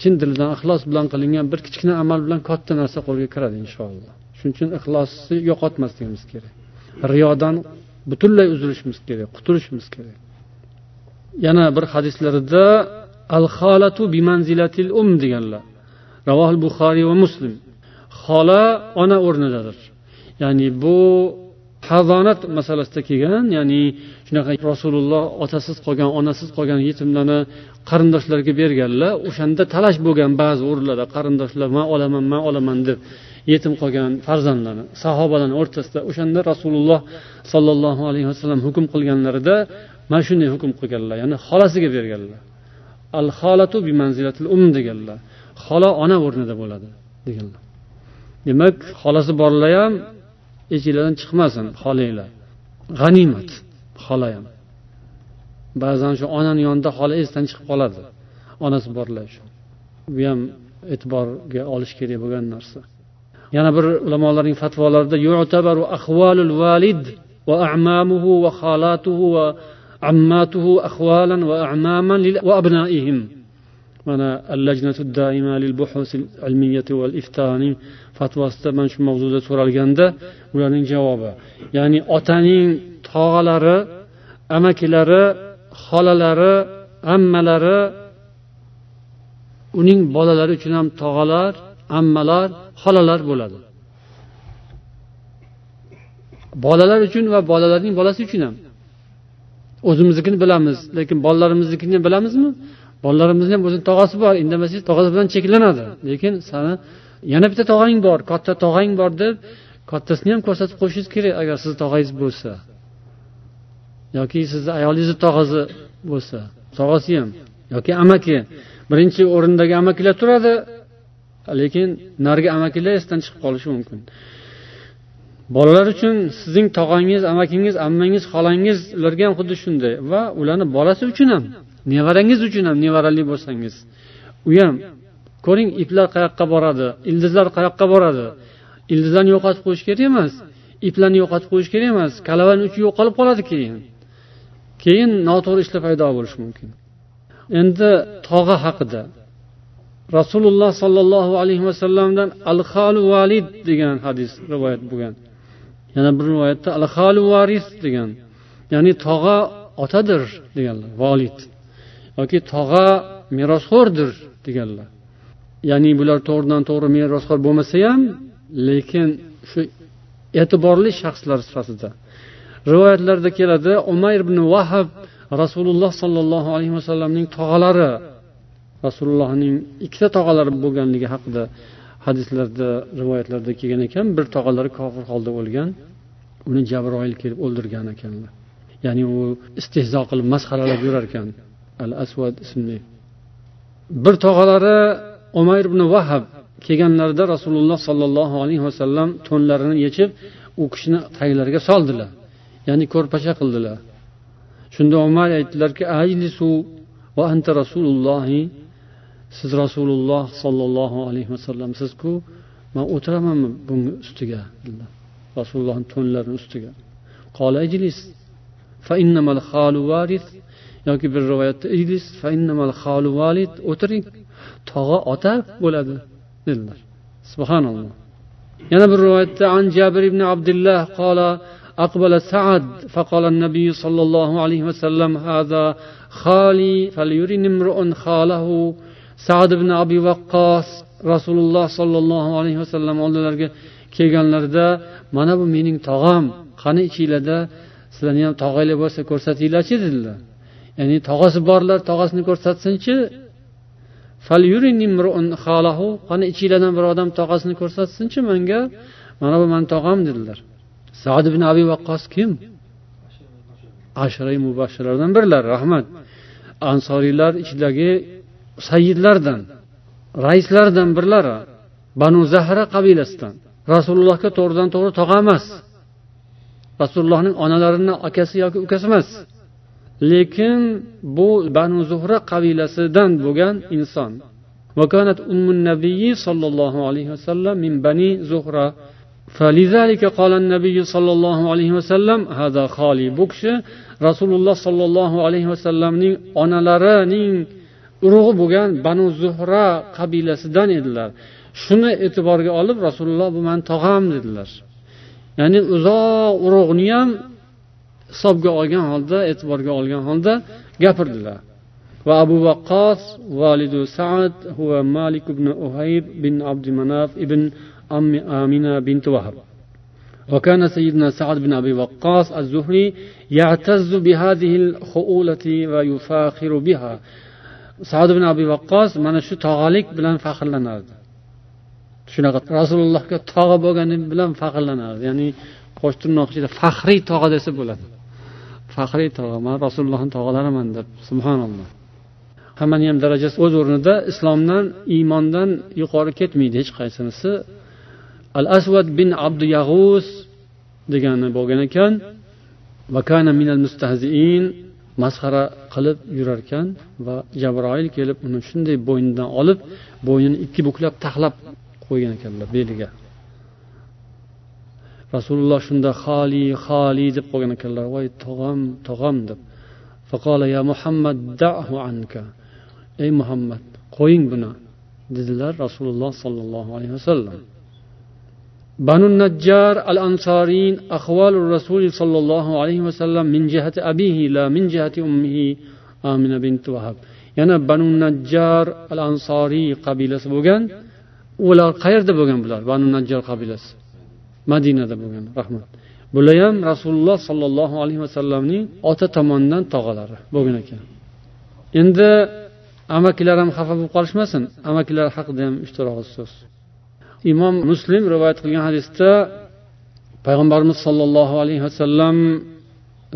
Chin dildan ixlos bilan qilingan bir kichkina amal bilan katta narsa qo'lga kiradi inshaalloh. Shuning uchun ixlosni yo'qotmasligimiz kerak. Riyodan butunlay uzilishimiz kerak qutulishimiz kerak. Yana bir hadislarida al xolatu bimanzilatil um deganlar. Ravohil buxoriy va muslim. Xola ona o'rnidadir. Ya'ni bu hazonat masalasida kelgan ya'ni shunaqa rasululloh otasiz qolgan onasiz qolgan yetimlarni qarindoshlarga berganlar o'shanda talash bo'lgan ba'zi o'rinlarda qarindoshlar man olaman man olaman deb yetim qolgan farzandlarni sahobalarni o'rtasida o'shanda rasululloh sollallohu alayhi vasallam hukm qilganlarida mana shunday hukm qilganlar ya'ni xolasiga berganlar. Al xolatu bi manzilatil um deganlar. Xola ona o'rnida bo'ladi deganlar. Demak xolasi borlar ham echinglardan chiqmasin xolanglar g'animat xola ham ba'zan shu onani yonida xola esdan chiqib qoladi. Onasi borlar shu. Bu ham e'tiborga olish kerak bo'lgan narsa. Yana bir ulamolarning fatvolarida yu'tabaru ahvolul valid va a'mamuhu va xolatuhu va ammatuhu ahvolan va a'maman va abnaihim. Mana allajnatu daima lil buhus ilmiyati val iftani fatvosida mana shu mavzuda so'ralganda ularning javobi ya'ni otaning tog'alari amakilari xolalari ammalari uning bolalari uchun ham tog'alar ammalar xolalar bo'ladi. Bolalar uchun va bolalarning bolasi uchun ham. O'zimiznikini bilamiz lekin bolalarimiznikini bilamizmi? Bolalarimizni ham o'zini tog'asi bor indamasangiz tog'asi bilan cheklanadi. Lekin sani yana bitta tog'ang bor katta tog'ang bor deb kattasini ham ko'rsatib qo'yishingiz kerak agar sizni tog'angiz bo'lsa. Yoki sizni ayolingizni tog'asi bo'lsa tog'asi ham yoki amaki. Birinchi o'rindagi amakilar turadi lekin narigi amakilar esdan chiqib qolishi mumkin. Bolalar uchun sizning tog'angiz amakingiz ammangiz xolangiz ularga ham xuddi shunday. Va ularni bolasi uchun ham nevarangiz uchun ham nevarali bo'lsangiz u ham ko'ring iplar qayoqqa boradi? Ildizlar qayoqqa boradi? Ildizlarni yo'qotib qo'yish kerak emas. Iplarni yo'qotib qo'yish kerak emas. Kalavani uchi yo'qolib qoladi keyin. Keyin noto'g'ri ishlar paydo bo'lishi mumkin. Endi tog'a haqida. Rasululloh sollallohu alayhi vasallamdan al xalu valid degan hadis rivoyat bo'lgan. Yana bir rivoyatda al xalu varis degan ya'ni tog'a otadir deganlar volid yoki tog'a merosxo'rdir deganlar. Ya'ni bular to'g'ridan to'g'ri merosxo'r bo'lmasa ham lekin shu e'tiborli shaxslar sifatida. Rivoyatlarda keladi umayr ibn vahab rasululloh sollallohu alayhi vasallamning tog'alari rasulullohning ikkita tog'alari bo'lganligi haqida hadislarda rivoyatlarda kelgan ekan bir tog'alari kofir holda o'lgan uni jabroil kelib o'ldirgan ekanlar. Ya'ni u istehzo qilib masxaralab yurar ekan al asvad ismli. Bir tog'alari umayr ibn vahab kelganlarida rasululloh sollallohu alayhi vasallam to'nlarini yechib u kishini taglariga soldilar. Ya'ni ko'rpacha qildilar. Shunda umar aytdilarki ajlisu va anta rasulullohi siz rasululloh sollallohu alayhi vasallam sizku man o'tiramanmi bunga ustiga dedilar. Rasulullohni to'nlarini ustiga. Qola ijlis yoki bir rivoyatda ijlis o'tiring. tog'a ota bo'ladi dedilar subhanalloh yana bir rivoyatda an jabir ibn abdullah qola أقبل سعد فقال النبي صلى الله عليه وسلم هذا خالي فليرن امرؤ خاله sad ibn abi vaqqos rasululloh sollallohu alayhi vasallam oldilariga kelganlarida mana bu mening tog'am qani ichinglarda sizlarni ham tog'anglar bo'lsa ko'rsatinglarchi dedilar ya'ni tog'asi borlar tog'asini ko'rsatsinchi qani ichinglardan bir odam tog'asini ko'rsatsinchi manga mana bu mani tog'am dedilar. Sad ibn abi vaqqos kim? Ashra mubashiralardan birilar rahmat. Ansoriylar ichidagi sayyidlardan raislardan birlari banu zahra qabilasidan. Rasulullohga to'g'ridan to'g'ri tog'a emas. Rasulullohning onalarini akasi yoki ukasi emas. lekin bu banu zuhra qabilasidan bo'lgan inson وكانت أم النبي صلى الله عليه وسلم من بني زهرة فلذلك قال النبي صلى الله عليه وسلم هذا خالي بكش رسول الله صلى الله عليه وسلم onalarining urug'i bo'lgan banu zuhra qabilasidan edilar shuni e'tiborga olib rasululloh bu mani tog'am dedilar ya'ni uzoq urug'ni ham hisobga olgan holda e'tiborga olgan holda gapirdilar va abu vaqqos validu saad huva malik ibn uhayb bin abdi manaf ibn ammi amina bint vahab وكان سيدنا سعد بن أبي وقاص الزهري يعتز بهذه الخؤولة ويفاخر بها sad ibn abi vaqqos mana shu tog'alik bilan faxrlanardi shunaqa rasulullohga tog'a bo'lgani bilan faxrlanardi ya'ni qo'sh tirnoq ichida faxriy tog'a desa bo'ladi Faxriy tog'a man rasulullohni tog'alariman deb subhanalloh. Hammani ham darajasi o'z o'rnida islomdan iymondan yuqori ketmaydi hech qaysinisi. Al asvad bin abdu yag'us degani bo'lgan ekan vakana minal mustahziin masxara qilib yurarkan va jabroil kelib uni shunday bo'ynidan olib bo'ynini ikki buklab taxlab qo'ygan ekanlar beliga. Rasululloh shunda xoli xoli deb qo'ygan ekanlar voy tog'am tog'am deb faqola ya muhammad dahu anka ey muhammad qo'ying buni dedilar rasululloh sollallohu alayhi vasallam بنو النجار الأنصارين أخوال الرسول صلى الله عليه وسلم من جهة أبيه لا من جهة أمه آمنة بنت وهب yana banu najjar al ansoriy qabilasi bo'lgan ular qayerda bo'lgan bular banu najjar qabilasi madinada bo'lgan rahmat bular ham rasululloh sollallohu alayhi vasallamning ota tomonidan tog'alari bo'lgan ekan. Endi amakilar ham xafa bo'lib qolishmasin amakilar haqida ham uchta og'iz so'z. Imom muslim rivoyat qilgan hadisda payg'ambarimiz sollallohu alayhi vasallam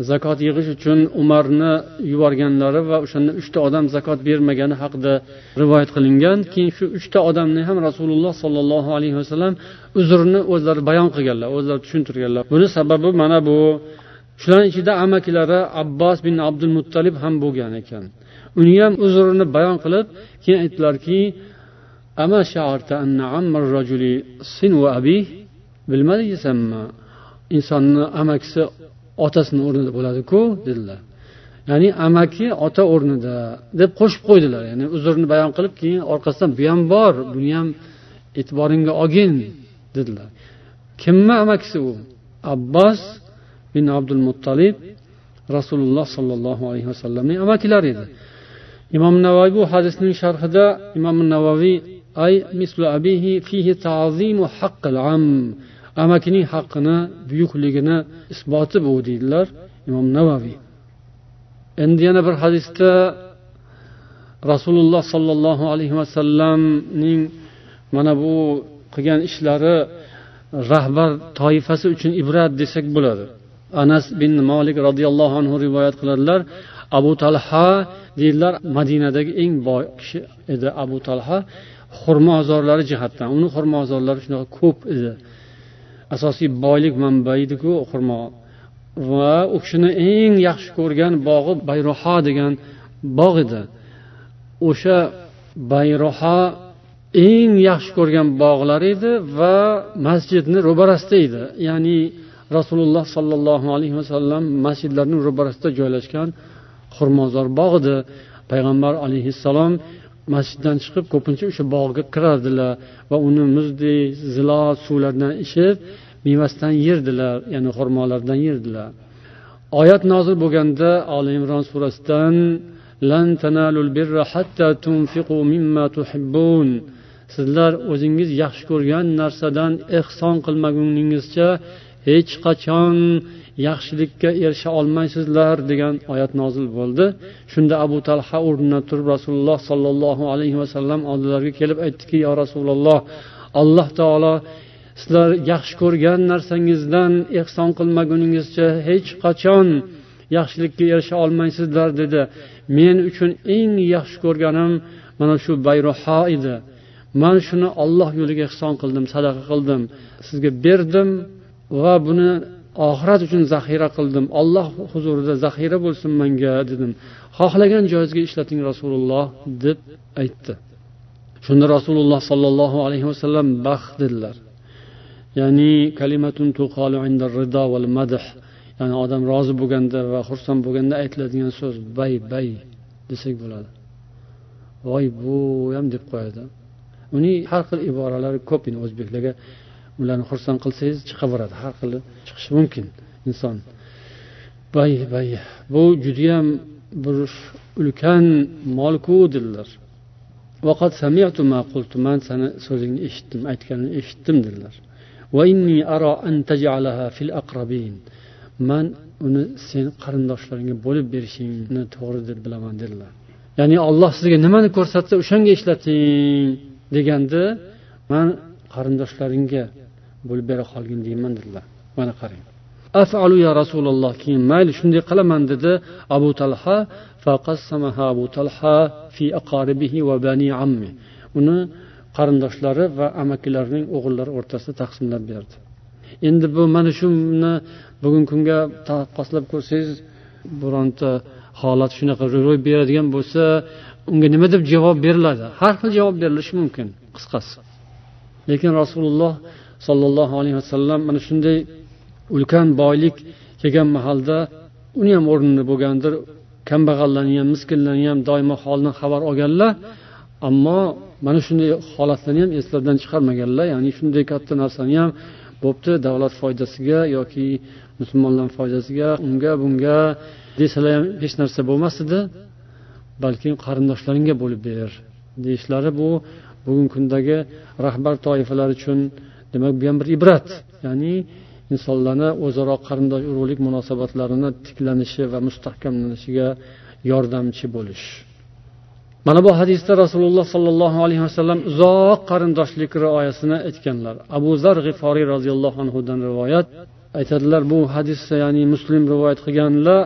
zakot yig'ish uchun umarni yuborganlari va o'shanda uchta odam zakot bermagani haqida rivoyat qilingan. Keyin shu uchta odamni ham rasululloh sollallohu alayhi vasallam uzrni o'zlari bayon qilganlar o'zlari tushuntirganlar. Buni sababi mana bu. Shularni ichida amakilari abbos bin abdul muttalib ham bo'lgan ekan. Uni ham uzrini bayon qilib keyin aytdilarki bilmadiysanmi insonni amakisi otasini o'rnida bo'ladiku dedilar. Ya'ni amaki ota o'rnida deb qo'shib qo'ydilar. Ya'ni uzrni bayon qilib keyin orqasidan bu ham bor buni ham e'tiboringga olgin dedilar. Kimni amakisi u? Abbos bin abdul muttalib rasululloh sollallohu alayhi vasallamning amakilari edi. Imom navoiy bu hadisning sharhida imom navoiy ay mislu abihi fihi ta'zimu haqqil am. Amakining haqqini buyukligini isboti bu deydilar imom navaviy endi yana bir hadisda rasululloh sollallohu alayhi vasallamning mana bu qilgan ishlari rahbar toifasi uchun ibrat desak bo'ladi. Anas bin molik roziyallohu anhu rivoyat qiladilar abu talha deydilar madinadagi eng boy kishi edi abu talha. Xurmozorlari jihatdan uni xurmozorlari shunaqa ko'p edi. Asosiy boylik manbaidiku xurmo. Va u kishini eng yaxshi ko'rgan bog'i bayroho degan bog' edi. O'sha bayroho eng yaxshi ko'rgan bog'lari edi va masjidni ro'barasida edi. Ya'ni rasululloh sollallohu alayhi vasallam masjidlarning ro'barasida joylashgan xurmozor bog' edi payg'ambar alayhissalom masjiddan chiqib ko'pincha o'sha bog'ga kirardilar va uni muzdek zilo suvlardan ichib mevasidan yerdilar ya'ni xurmolardan yerdilar oyat nozil bo'lganda oli imron surasidan lan tanalul birra hatta tunfiqu mimma tuhibbun. Sizlar o'zingiz yaxshi ko'rgan narsadan ehson qilmaguningizcha hech qachon yaxshilikka erisha olmaysizlar degan oyat nozil bo'ldi. Shunda abu talha o'rnidan turib rasululloh sollallohu alayhi vasallam oldilariga kelib aytdiki yo rasululloh alloh taolo sizlar yaxshi ko'rgan narsangizdan ehson qilmaguningizcha hech qachon yaxshilikka erisha olmaysizlar dedi. Men uchun eng yaxshi ko'rganim mana shu bayroho edi. Man shuni olloh yo'liga ehson qildim sadaqa qildim sizga berdim va buni oxirat uchun zaxira qildim. Olloh huzurida zaxira bo'lsin manga dedim. Xohlagan joyingizga ishlating rasululloh deb aytdi. Shunda rasululloh sollallohu alayhi vasallam baxt dedilar. Ya'ni kalimatun rido val madh. Ya'ni odam rozi bo'lganda va xursand bo'lganda aytiladigan so'z bay bay desak bo'ladi. Voy bu ham deb qo'yadi. Uning har xil iboralari ko'p endi o'zbeklarga ularni xursand qilsangiz chiqaveradi. Har xili chiqishi mumkin inson. Bay bay bu judayam bir ulkan molku dedilar man sani so'zingni eshitdim aytganini eshitdim dedilar. Man uni sen qarindoshlaringga bo'lib berishingni to'g'ri deb bilaman dedilar. Ya'ni olloh sizga nimani ko'rsatsa o'shanga ishlating deganda man qarindoshlaringga bo'lib bera qolgin deyman dedilar mana qarang. Afalu ya rasululloh keyin mayli shunday qilaman dedi abu talha. Abu talha fi aqaribihi va bani ammi. Uni qarindoshlari va amakilarining o'g'illari o'rtasida taqsimlab berdi. Endi bu mana shuni bugungi kunga taqqoslab ko'rsangiz bironta holat shunaqa ro'y beradigan bo'lsa unga nima deb javob beriladi? Har xil javob berilishi mumkin qisqasi. Lekin rasululloh sollallohu alayhi vasallam mana shunday ulkan boylik kelgan mahalda uni ham o'rnida bo'lgandir. Kambag'allarni ham miskinlarni ham doimo holidan xabar olganlar ammo mana shunday holatlarni ham eslaridan chiqarmaganlar. Ya'ni shunday katta narsani ham bo'pti davlat foydasiga yoki musulmonlar foydasiga unga bunga desalar ham hech narsa bo'lmas edi. Balki qarindoshlaringga bo'lib ber deyishlari bu bugungi kundagi rahbar toifalar uchun demak bu ham bir ibrat. Ya'ni insonlarni o'zaro qarindosh urug'lik munosabatlarini tiklanishi va mustahkamlanishiga yordamchi bo'lish. Mana bu hadisda rasululloh sollallohu alayhi vasallam uzoq qarindoshlik rioyasini aytganlar. Abu zar g'iforiy roziyallohu anhudan rivoyat aytadilar bu hadisda ya'ni muslim rivoyat qilganlar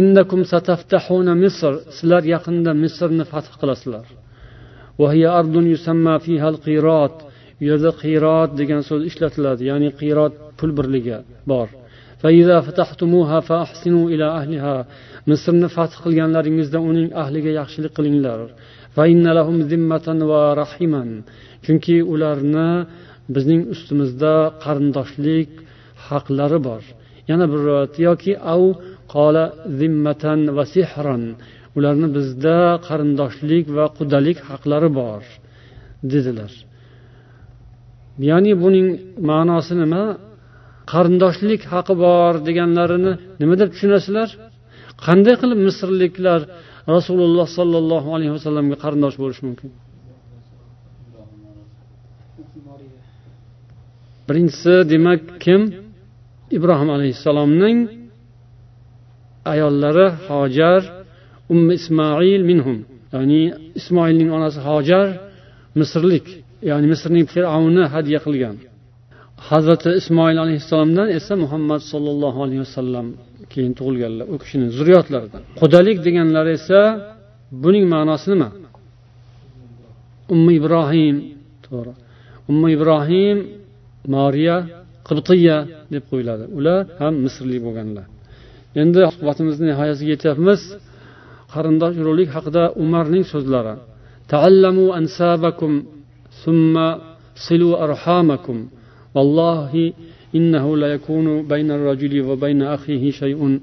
innakum sataftahuna misr sizlar yaqinda misrni fath qilasizlar. Bu yerda qiyrot degan so'z ishlatiladi ya'ni qiyrot pul birligi bor. Misrni fath qilganlaringizda uning ahliga yaxshilik qilinglar. Chunki ularni bizning ustimizda qarindoshlik haqlari bor. Yana bir rivoyat yoki av qola zimmatan va sihron ularni bizda qarindoshlik va qudalik haqlari bor dedilar. Ya'ni buning ma'nosi nima? Qarindoshlik haqi bor deganlarini nima deb tushunasizlar? Qanday qilib misrliklar rasululloh sollallohu alayhi vasallamga qarindosh bo'lishi mumkin? Birinchisi demak kim? Ibrohim alayhissalomning ayollari hojar ummi ismoil minhum. Ya'ni ismoilning onasi hojar misrlik. Ya'ni misrning fir'avni hadya qilgan. Hazrati ismoil alayhissalomdan esa muhammad sollallohu alayhi vasallam keyin tug'ilganlar u kishini zurriyotlaridan qudalik deganlari esa buning ma'nosi nima? Ummi ibrohim to'g'ri. Ummi ibrohim mariya qibtiya deb qo'yiladi. Ular ham misrlik bo'lganlar. Endi suhbatimizni nihoyasiga yetyapmiz. Qarindosh urug'lik haqida umarning so'zlari. taallamu ansabakum summa silu arhamakum vallohi innahu la yakunu bayna ar-rajuli va bayna akhihi shay'un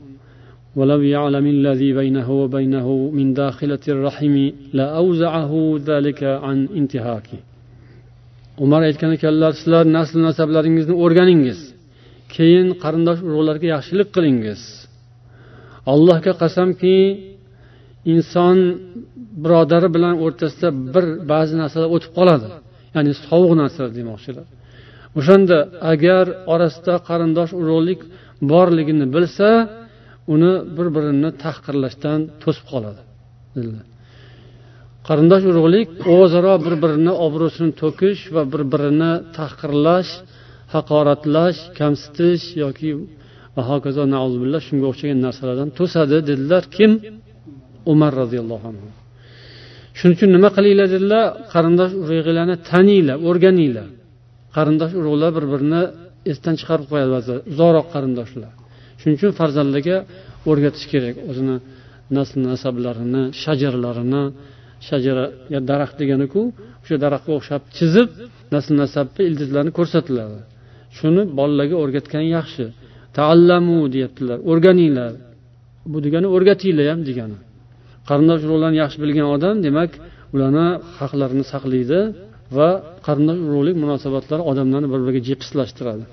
ولو يعلم الذي بينه وبينه من داخلة الرحم لأوزعه ذلك عن انتهاكه umar aytgan ekanlar sizlar nasl nasablaringizni o'rganingiz keyin qarindosh urug'larga yaxshilik qilingiz allohga qasamki inson birodari bilan o'rtasida bir ba'zi narsalar o'tib qoladi Ya'ni sovuq narsalar demoqchilar. O'shanda agar orasida qarindosh urug'lik borligini bilsa uni bir birini tahqirlashdan to'sib qoladi qarindosh urug'lik o'zaro bir birini obro'sini to'kish va bir birini tahqirlash haqoratlash kamsitish yoki va hokazo shunga o'xshagan narsalardan to'sadi dedilar. Kim? Umar roziyallohu anhu. Shuning uchun nima qilinglar dedilar? Qarindosh urug'larni taninglar o'rganinglar. Qarindosh urug'lar bir birini esdan chiqarib qo'yadi ba'zida uzoqroq qarindoshlar. Shuning uchun farzandlarga o'rgatish kerak o'zini nasl nasablarini shajarlarini. Shajara daraxt deganiku o'sha daraxtga o'xshab chizib nasl nasabni ildizlarini ko'rsatiladi shuni bolalarga o'rgatgan yaxshi. Taallamu deyaptilar. O'rganinglar. Bu degani o'rgatinglar ham degani. Qarindosh urug'larni yaxshi bilgan odam demak ularni haqlarini saqlaydi va qarindosh urug'lik munosabatlari odamlarni bir biriga jipslashtiradi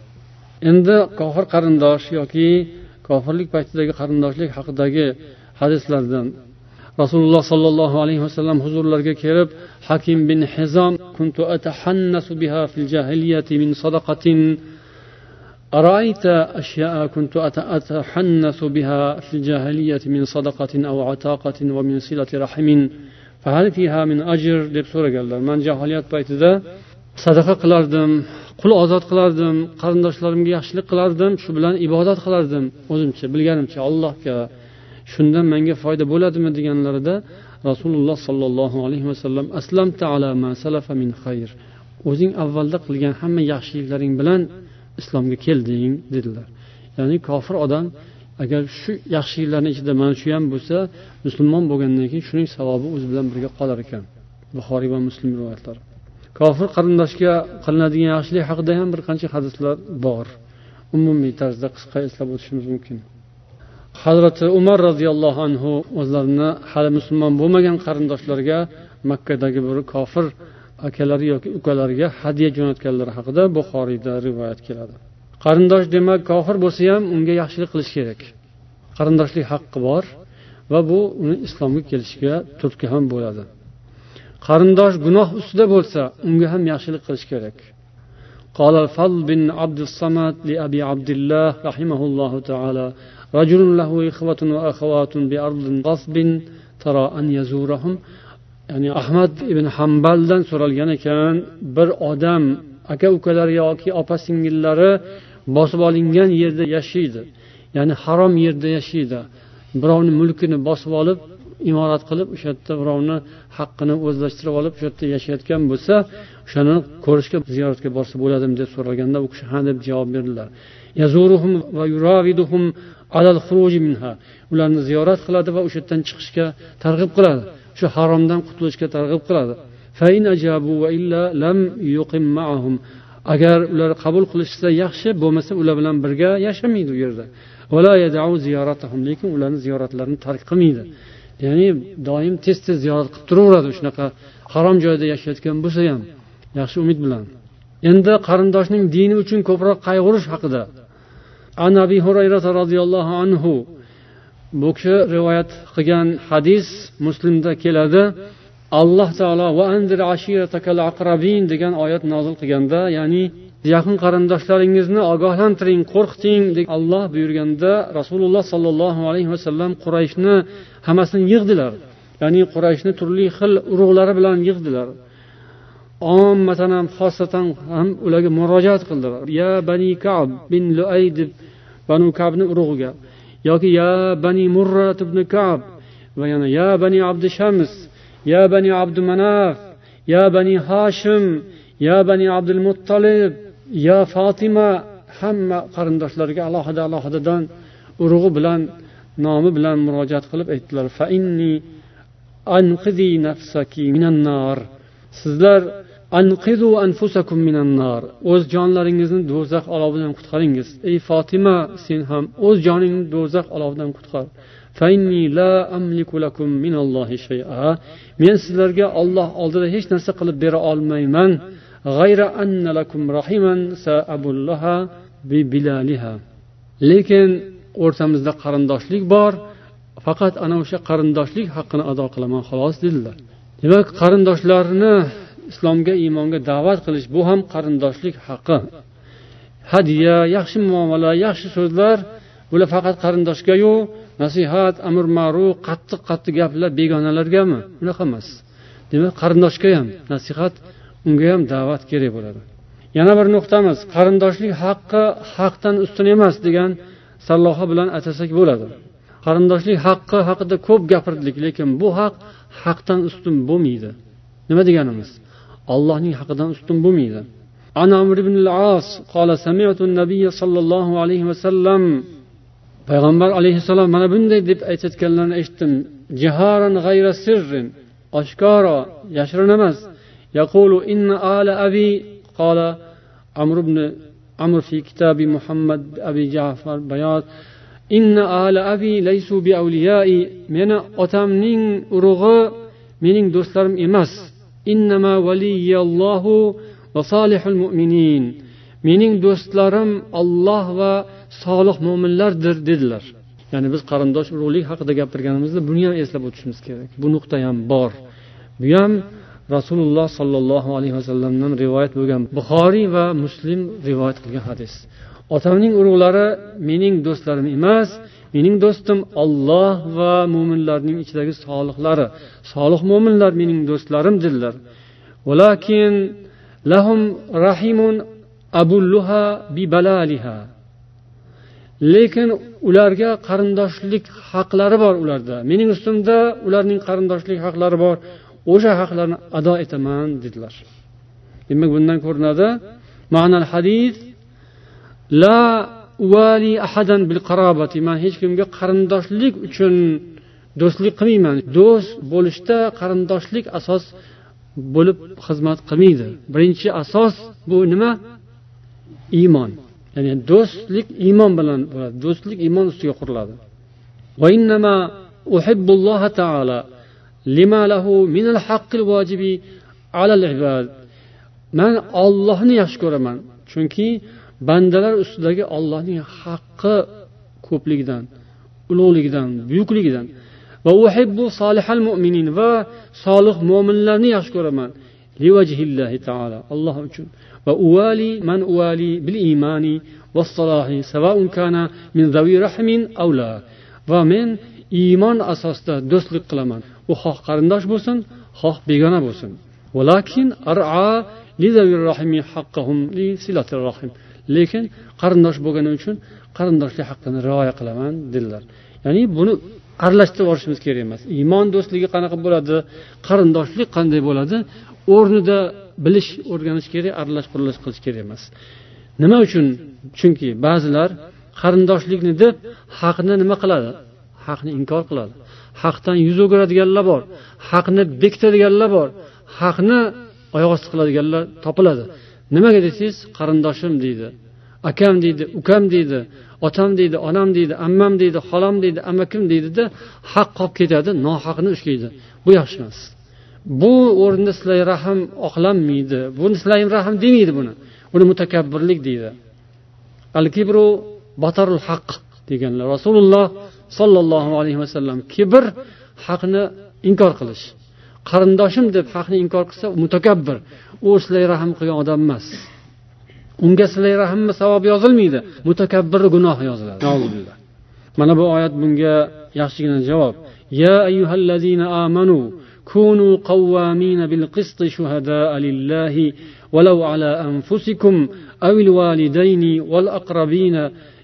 endi kofir qarindosh yoki kofirlik paytidagi qarindoshlik haqidagi hadislardan rasululloh sollallohu alayhi vasallam huzurlariga kelib hakim bin hizom kuntu atahannasu biha fil jahiliyati min sadaqatin أرأيت أشياء كنت أتحنث بها في الجاهلية من صدقة أو عتاقة ومن صلة رحم فهل فيها من أجر deb so'raganlar man jahiliyat paytida sadaqa qilardim qul ozod qilardim qarindoshlarimga yaxshilik qilardim shu bilan ibodat qilardim o'zimcha bilganimcha allohga shundan menga foyda bo'ladimi deganlarida rasululloh sollallohu alayhi vasallam aslamta ala ma salafa min xayr o'zing avvalda qilgan hamma yaxshiliklaring bilan islomga kelding dedilar. Ya'ni kofir odam agar shu yaxshiliklarni ichida mana shu ham bo'lsa musulmon bo'lgandan keyin shuning savobi o'zi bilan birga qolar ekan. Buxoriy va muslim rivoyatlari. Kofir qarindoshga qilinadigan yaxshilik haqida ham bir qancha hadislar bor. Umumiy tarzda qisqa eslab o'tishimiz mumkin. Hazrati umar roziyallohu anhu o'zlarini hali musulmon bo'lmagan qarindoshlariga makkadagi bir kofir akalari yoki ukalariga hadya jo'natganlari haqida buxoriyda rivoyat keladi qarindosh demak kofir bo'lsa ham unga yaxshilik qilish kerak qarindoshlik haqqi bor va bu uni islomga kelishiga turtki ham bo'ladi qarindosh gunoh ustida bo'lsa unga ham yaxshilik qilish kerak قال الفضل بن عبد الصمد لأبي عبد الله رحمه الله تعالى رجل له إخوة وأخوات بأرض غصب ترى أن يزورهم ya'ni ahmad ibn hambaldan so'ralgan ekan bir odam aka ukalari yoki opa singillari bosib olingan yerda yashaydi ya'ni harom yerda yashaydi. Birovni mulkini bosib olib imorat qilib o'sha yerda birovni haqqini o'zlashtirib olib o'sha yerda yashayotgan bo'lsa o'shani ko'rishga ziyoratga borsa bo'ladimi deb so'ralganda u kishi ha deb javob berdilar. Ularni ziyorat qiladi va o'sha yerdan chiqishga targ'ib qiladi. Shu haromdan qutulishga targ'ib qiladi. Agar ular qabul qilishsa yaxshi bo'lmasa ular bilan birga yashamaydi u yerda. Lekin ularni ziyoratlarini tark qilmaydi. Ya'ni doim tez tez ziyorat qilib turaveradi shunaqa harom joyda yashayotgan bo'lsa ham yaxshi umid bilan. Endi qarindoshning dini uchun ko'proq qayg'urish haqida. An abi hurayra roziyallohu anhu bu kishi rivoyat qilgan hadis muslimda keladi. Alloh taolo degan oyat nozil qilganda ya'ni yaqin qarindoshlaringizni ogohlantiring qo'rqiting deb olloh buyurganda rasululloh sollallohu alayhi vasallam qurayshni hammasini yig'dilar. Ya'ni qurayshni turli xil urug'lari bilan yig'dilar. Ommatan ham xosatan ham ularga murojaat qildilar. Ya bani kab bin luay deb banu kabni urug'iga. Yoki ya bani murrat ibn kab va yana ya bani abdi shams ya bani abdu manaf ya bani hashim ya bani abdul muttolib ya fotima hamma qarindoshlariga alohida alohidadan urug'i bilan nomi bilan murojaat qilib aytdilar. Sizlar o'z jonlaringizni do'zax olovidan qutqaringiz. Ey fotima sen ham o'z joningni do'zax olovidan qutqar. Men sizlarga olloh oldida hech narsa qilib bera olmayman. Lekin o'rtamizda qarindoshlik bor. Faqat ana o'sha qarindoshlik haqqini ado qilaman xolos dedilar. Demak qarindoshlarni islomga iymonga da'vat qilish bu ham qarindoshlik haqqi hadya yaxshi muomala yaxshi so'zlar bular faqat qarindoshgayu nasihat amr ma'ruf qattiq qattiq gaplar begonalargami? Unaqa emas. Demak qarindoshga ham nasihat unga ham da'vat kerak bo'ladi. Yana bir nuqtamiz. Qarindoshlik haqqi haqdan ustun emas degan salloha bilan atasak bo'ladi. Qarindoshlik haqqi haqida ko'p gapirdik lekin bu haq haqdan ustun bo'lmaydi. Nima deganimiz? Ollohning haqidan ustun bo'lmaydi عن عمرو بن العاص قال سمعت النبي صلى الله عليه وسلم payg'ambar alayhissalom mana bunday deb aytayotganlarini eshitdim jiharan g'ayra sirrin oshkoro yashirin emas yaqulu inna ala abi qala amr ibn amr fi kitabi muhammad abi jafar bayot inna ala abi laysu bi avliyai meni otamning urug'i mening do'stlarim emas innama valiyallohu va solihul mu'minin. Mening do'stlarim olloh va solih mo'minlardir dedilar. Ya'ni biz qarindosh urug'lik haqida gapirganimizda buni ham eslab o'tishimiz kerak. Bu nuqta ham bor. Bu ham rasululloh sollallohu alayhi vasallamdan rivoyat bo'lgan buxoriy va muslim rivoyat qilgan hadis. Otamning urug'lari mening do'stlarim emas mening do'stim olloh va mo'minlarning ichidagi solihlari solih mo'minlar mening do'stlarim dedilar. Lahum rahimun abulluha bi balaliha lekin ularga qarindoshlik haqlari bor ularda. Mening ustimda ularning qarindoshlik haqlari bor. O'sha haqlarni ado etaman dedilar. Demak bundan ko'rinadi. Ma'nal hadis la uvali ahadan bil qarobati. Man hech kimga qarindoshlik uchun do'stlik qilmayman. Do'st bo'lishda qarindoshlik asos bo'lib xizmat qilmaydi. Birinchi asos bu nima? Iymon. Ya'ni do'stlik iymon bilan bo'ladi. Do'stlik iymon ustiga quriladi. Man ollohni yaxshi ko'raman. Chunki bandalar ustidagi ollohning haqqi ko'pligidan ulug'ligidan buyukligidan. Va uhibbu solihal mu'minin va solih mo'minlarni yaxshi ko'raman. Taala. Alloh uchun. Va uvali man uvali bil iymani vassalohi savaun kana min zavi rahmin avla va men iymon asosida do'stlik qilaman. U xoh qarindosh bo'lsin xoh begona bo'lsin. Lekin qarindosh bo'lgani uchun qarindoshlik haqqini rioya qilaman dedilar. Ya'ni buni aralashtirib yuborishimiz kerak emas. Iymon do'stligi qanaqa bo'ladi qarindoshlik qanday bo'ladi o'rnida bilish o'rganish kerak aralash quralash qilish kerak emas. Nima uchun? Chunki ba'zilar qarindoshlikni deb haqni nima qiladi? Haqni inkor qiladi. Haqdan yuz o'giradiganlar bor. Haqni bekitadiganlar bor. Haqni oyoq osti qiladiganlar topiladi. Nimaga desangiz qarindoshim deydi. Akam deydi ukam deydi otam deydi onam deydi ammam deydi xolam deydi amakim deydida haq qolib ketadi nohaqni ushlaydi. Bu yaxshi emas. Bu o'rinda silay rahm oqlanmaydi. Buni silay rahm demaydi buni. Buni mutakabbirlik deydi. Al kibru batarul haq deganlar. Rasululloh sollallohu alayhi vasallam kibr haqni inkor qilish. Qarindoshim deb haqni inkor qilsa mutakabbir. U silay rahm qilgan odam emas. Unga silay rahmni savob yozilmaydi. Mutakabbirni gunohi yoziladi. Mana bu oyat bunga yaxshigina javob. يا أيها الذين آمنوا كونوا قوامين بالقسط شهداء لله ولو على أنفسكم أو الوالدين والأقربين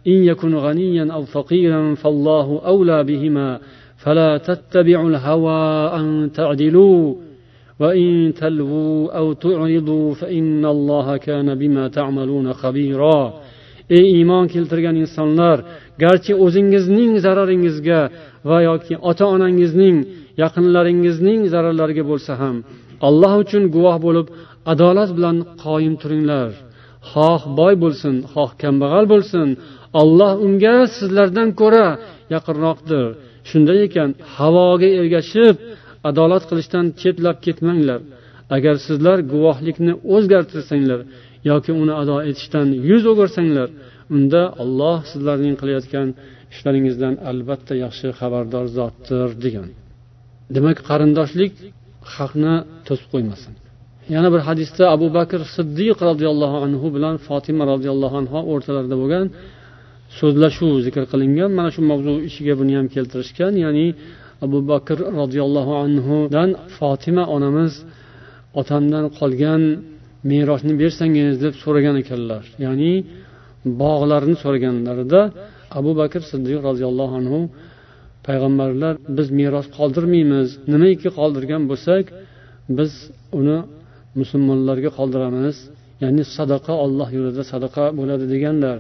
إن يكن غنيا أو فقيرا فالله أولى بهما فلا تتبعوا الهوى أن تعدلوا وإن تلووا أو تعرضوا فإن الله كان بما تعملون خبيرا ey iymon keltirgan insonlar garchi o'zingizning zararingizga va yoki ota onangizning yaqinlaringizning zararlariga bo'lsa ham alloh uchun guvoh bo'lib adolat bilan qoyim turinglar xoh boy bo'lsin xoh kambag'al bo'lsin olloh unga sizlardan ko'ra yaqinroqdir shunday ekan havoga ergashib adolat qilishdan chetlab ketmanglar. Agar sizlar guvohlikni o'zgartirsanglar yoki uni ado etishdan yuz o'girsanglar unda olloh sizlarning qilayotgan ishlaringizdan albatta yaxshi xabardor zotdir degan. Demak qarindoshlik haqni to'sib qo'ymasin. Yana bir hadisda abu bakr siddiq roziyallohu anhu bilan fotima roziyallohu anhu o'rtalarida bo'lgan so'zlashuv zikr qilingan. Mana shu mavzu ichiga buni ham keltirishgan ya'ni abu bakr roziyallohu anhudan fotima onamiz otamdan qolgan merosni bersangiz deb so'ragan ekanlar. Ya'ni bog'larni so'raganlarida abu bakr siddiq roziyallohu anhu payg'ambarlar biz meros qoldirmaymiz. Nimaiki qoldirgan bo'lsak biz uni musulmonlarga qoldiramiz. Ya'ni sadaqa olloh yo'lida sadaqa bo'ladi deganlar.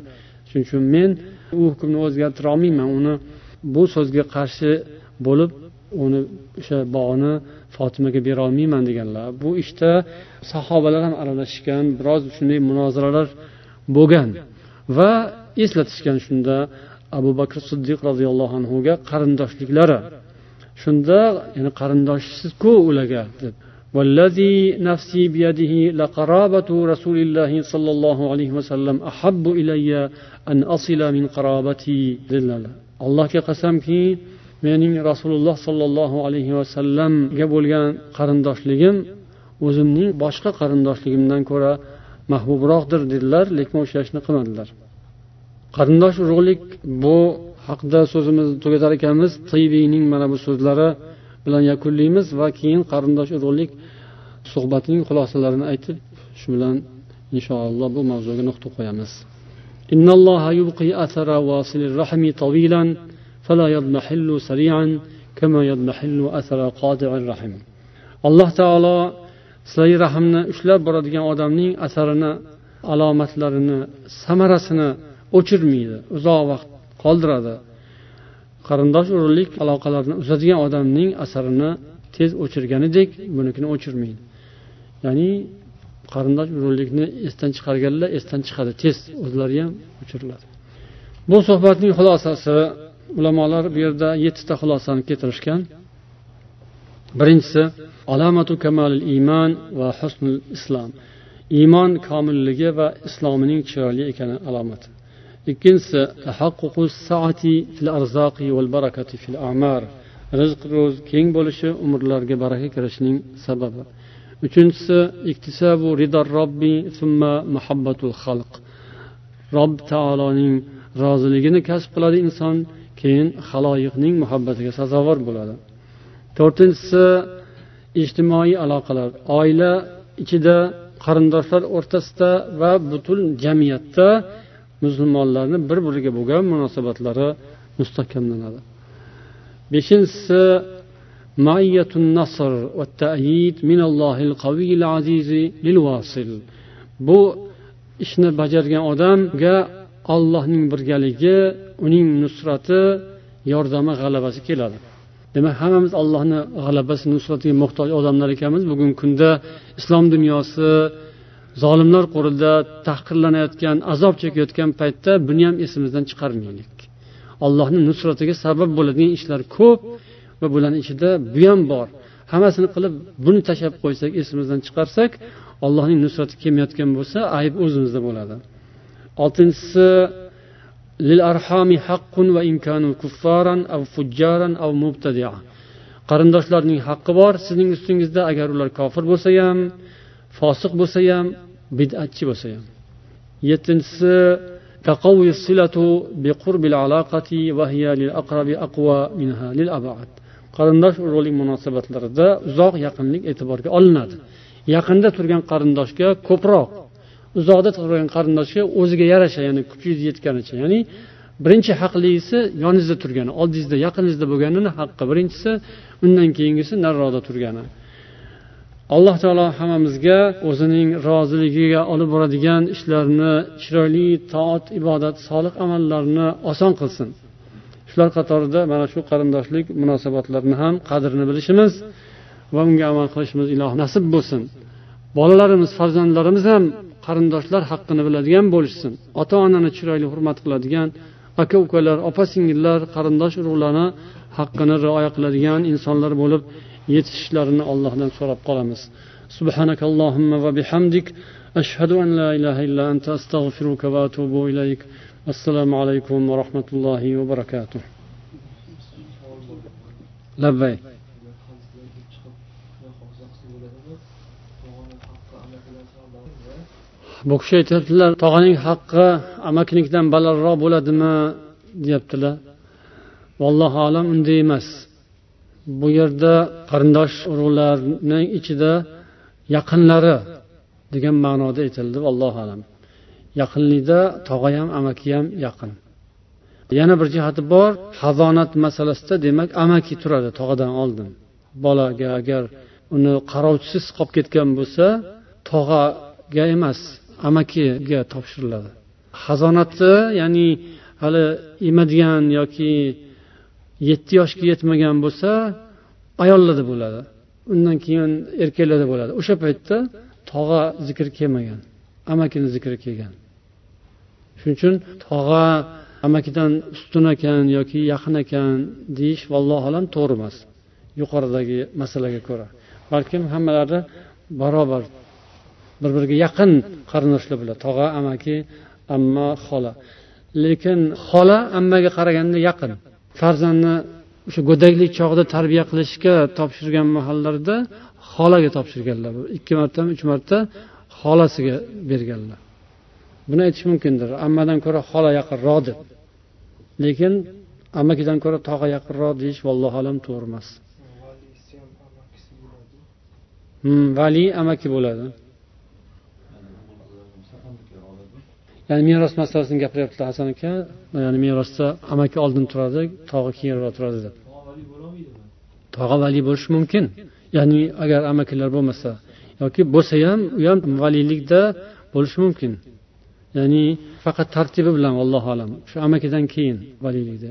Shuning uchun men u hukmni o'zgartira olmayman. Uni bu so'zga qarshi bo'lib uni o'sha bog'ni fotimaga berolmayman deganlar bu ishda sahobalar ham aralashishgan biroz shunday munozaralar bo'lgan va eslatishgan shunda abu bakr siddiq roziyallohu anhuga qarindoshliklari shunda yani qarindoshsizku ularga deb والذي نفسي بيده لقرابة رسول الله صلى الله عليه وسلم أحب إلي أن أصل من قرابتي allohga qasamki mening rasululloh sollallohu alayhi vasallamga bo'lgan qarindoshligim o'zimning boshqa qarindoshligimdan ko'ra mahbubroqdir dedilar lekin o'sha ishni qilmadilar qarindosh urug'lik bu haqida so'zimizni tugatar ekanmiz tibiyning mana bu so'zlari bilan yakunlaymiz va keyin qarindosh urug'lik suhbatining xulosalarini aytib shu bilan inshaalloh bu mavzuga nuqta qo'yamiz إن الله يبقي أثر واصل الرحم طويلا فلا يضمحل سريعا كما يضمحل أثر قاطع الرحم alloh taolo silai rahmni ushlab boradigan odamning asarini alomatlarini samarasini o'chirmaydi uzoq vaqt qoldiradi qarindosh urug'lik aloqalarni uzadigan odamning asarini tez o'chirganidek bunikini o'chirmaydi ya'ni qarindosh urug'likni esdan chiqarganlar esdan chiqadi tez o'zlari ham o'chiriladi bu suhbatning xulosasi ulamolar bu yerda yettita xulosani keltirishgan. Birinchisi alomatu kamalil iymon va husnul islom. Iymon komilligi va islomining chiroyli ekani alomati. Ikkinchisi rizq ro'z keng bo'lishi umrlarga baraka kirishining sababi. Uchinchisi iktisabu ridor robbi summa muhabbatul xalq. Rob taoloning roziligini kasb qiladi inson keyin haloyiqning muhabbatiga sazovor bo'ladi. To'rtinchisi ijtimoiy aloqalar. Oila ichida qarindoshlar o'rtasida va butun jamiyatda musulmonlarni bir biriga bo'lgan munosabatlari mustahkamlanadi. Beshinchisi maiyatun nasr va ta'yid minallohil qaviyil azizi lil vasil bu ishni bajargan odamga ollohning birgaligi uning nusrati yordami g'alabasi keladi. Demak hammamiz allohni g'alabasi nusratiga muhtoj odamlar ekanmiz. Bugungi kunda islom dunyosi zolimlar qo'lida tahqirlanayotgan azob chekayotgan paytda buni ham esimizdan chiqarmaylik. Allohni nusratiga sabab bo'ladigan ishlar ko'p va bularni ichida bu ham bor. Hammasini qilib buni tashlab qo'ysak esimizdan chiqarsak allohning nusrati kelmayotgan bo'lsa ayb o'zimizda bo'ladi. Oltinchisi qarindoshlarning haqqi bor sizning ustingizda agar ular kofir bo'lsa ham fosiq bo'lsa ham bid'atchi bo'lsa ham yettinchisi تقوي الصلة بقرب العلاقة وهي للأقرب أقوى منها للأبعد qarindosh urug'lik munosabatlarida uzoq yaqinlik e'tiborga olinadi yaqinda turgan qarindoshga ko'proq uzoqda turgan qarindoshga o'ziga yarasha ya'ni kuchingiz yetganicha. Ya'ni birinchi haqlisi yoningizda turgani oldingizda yaqiningizda bo'lganini haqqi birinchisi undan keyingisi nariroqda turgani. Alloh taolo hammamizga o'zining roziligiga olib boradigan ishlarni chiroyli toat ibodat solih amallarni oson qilsin. Shular qatorida mana shu qarindoshlik munosabatlarini ham qadrini bilishimiz va unga amal qilishimiz iloh nasib bo'lsin. Bolalarimiz farzandlarimiz ham qarindoshlar haqqini biladigan bo'lishsin ota onani chiroyli hurmat qiladigan aka ukalar opa singillar qarindosh urug'larni haqqini rioya qiladigan insonlar bo'lib yetishishlarini allohdan so'rab qolamiz سبحانك اللهم وبحمدك أشهد أن لا إله إلا أنت أستغفرك وأتوب إليك السلام عليكم ورحمة الله وبركاته لبي bu kishi aytyaptilar tog'aning haqqi amakinikidan balandroq bo'ladimi deyaptilar. Vallohu alam unday emas. Bu yerda qarindosh urug'larning ichida yaqinlari degan ma'noda aytildi allohu alam. Yaqinlikda tog'a ham amaki ham yaqin. Yana bir jihati bor hazonat masalasida demak amaki turadi tog'adan oldin. Bolaga agar uni qarovchisiz qolib ketgan bo'lsa tog'aga emas amakiga topshiriladi. Xazonati ya'ni hali emadigan yoki yetti yoshga yetmagan bo'lsa ayollarda bo'ladi. Undan keyin erkaklarda bo'ladi. O'sha paytda tog'a zikri kelmagan amakini zikri kelgan. Shuning uchun tog'a amakidan ustun ekan yoki yaqin ekan deyish vallohu alam to'g'ri emas yuqoridagi masalaga ko'ra. Balkim hammalari barobar bir biriga yaqin qarindoshlar bo'ladi tog'a amaki amma xola. Lekin xola ammaga qaraganda yaqin. Farzandni o'sha go'daklik chog'ida tarbiya qilishga topshirgan mahallarida xolaga topshirganlar. Ikki martami uch marta xolasiga berganlar. Buni aytish mumkindir. Ammadan ko'ra xola yaqinroq deb lekin amakidan ko'ra tog'a yaqinroq deyish vallohu alam to'g'ri emas. Hmm, vali amaki bo'ladi. Ya'ni meros masalasini gapiryaptilar hasan aka. Ya'ni merosda amaki oldin turadi tog'a keyinroq turadi deb. Tog'a vali bo'lishi mumkin. Ya'ni agar amakilar bo'lmasa yoki bo'lsa ham u ham valiylikda bo'lishi mumkin. Ya'ni faqat tartibi bilan allohu alam. Shu amakidan keyin valiylikda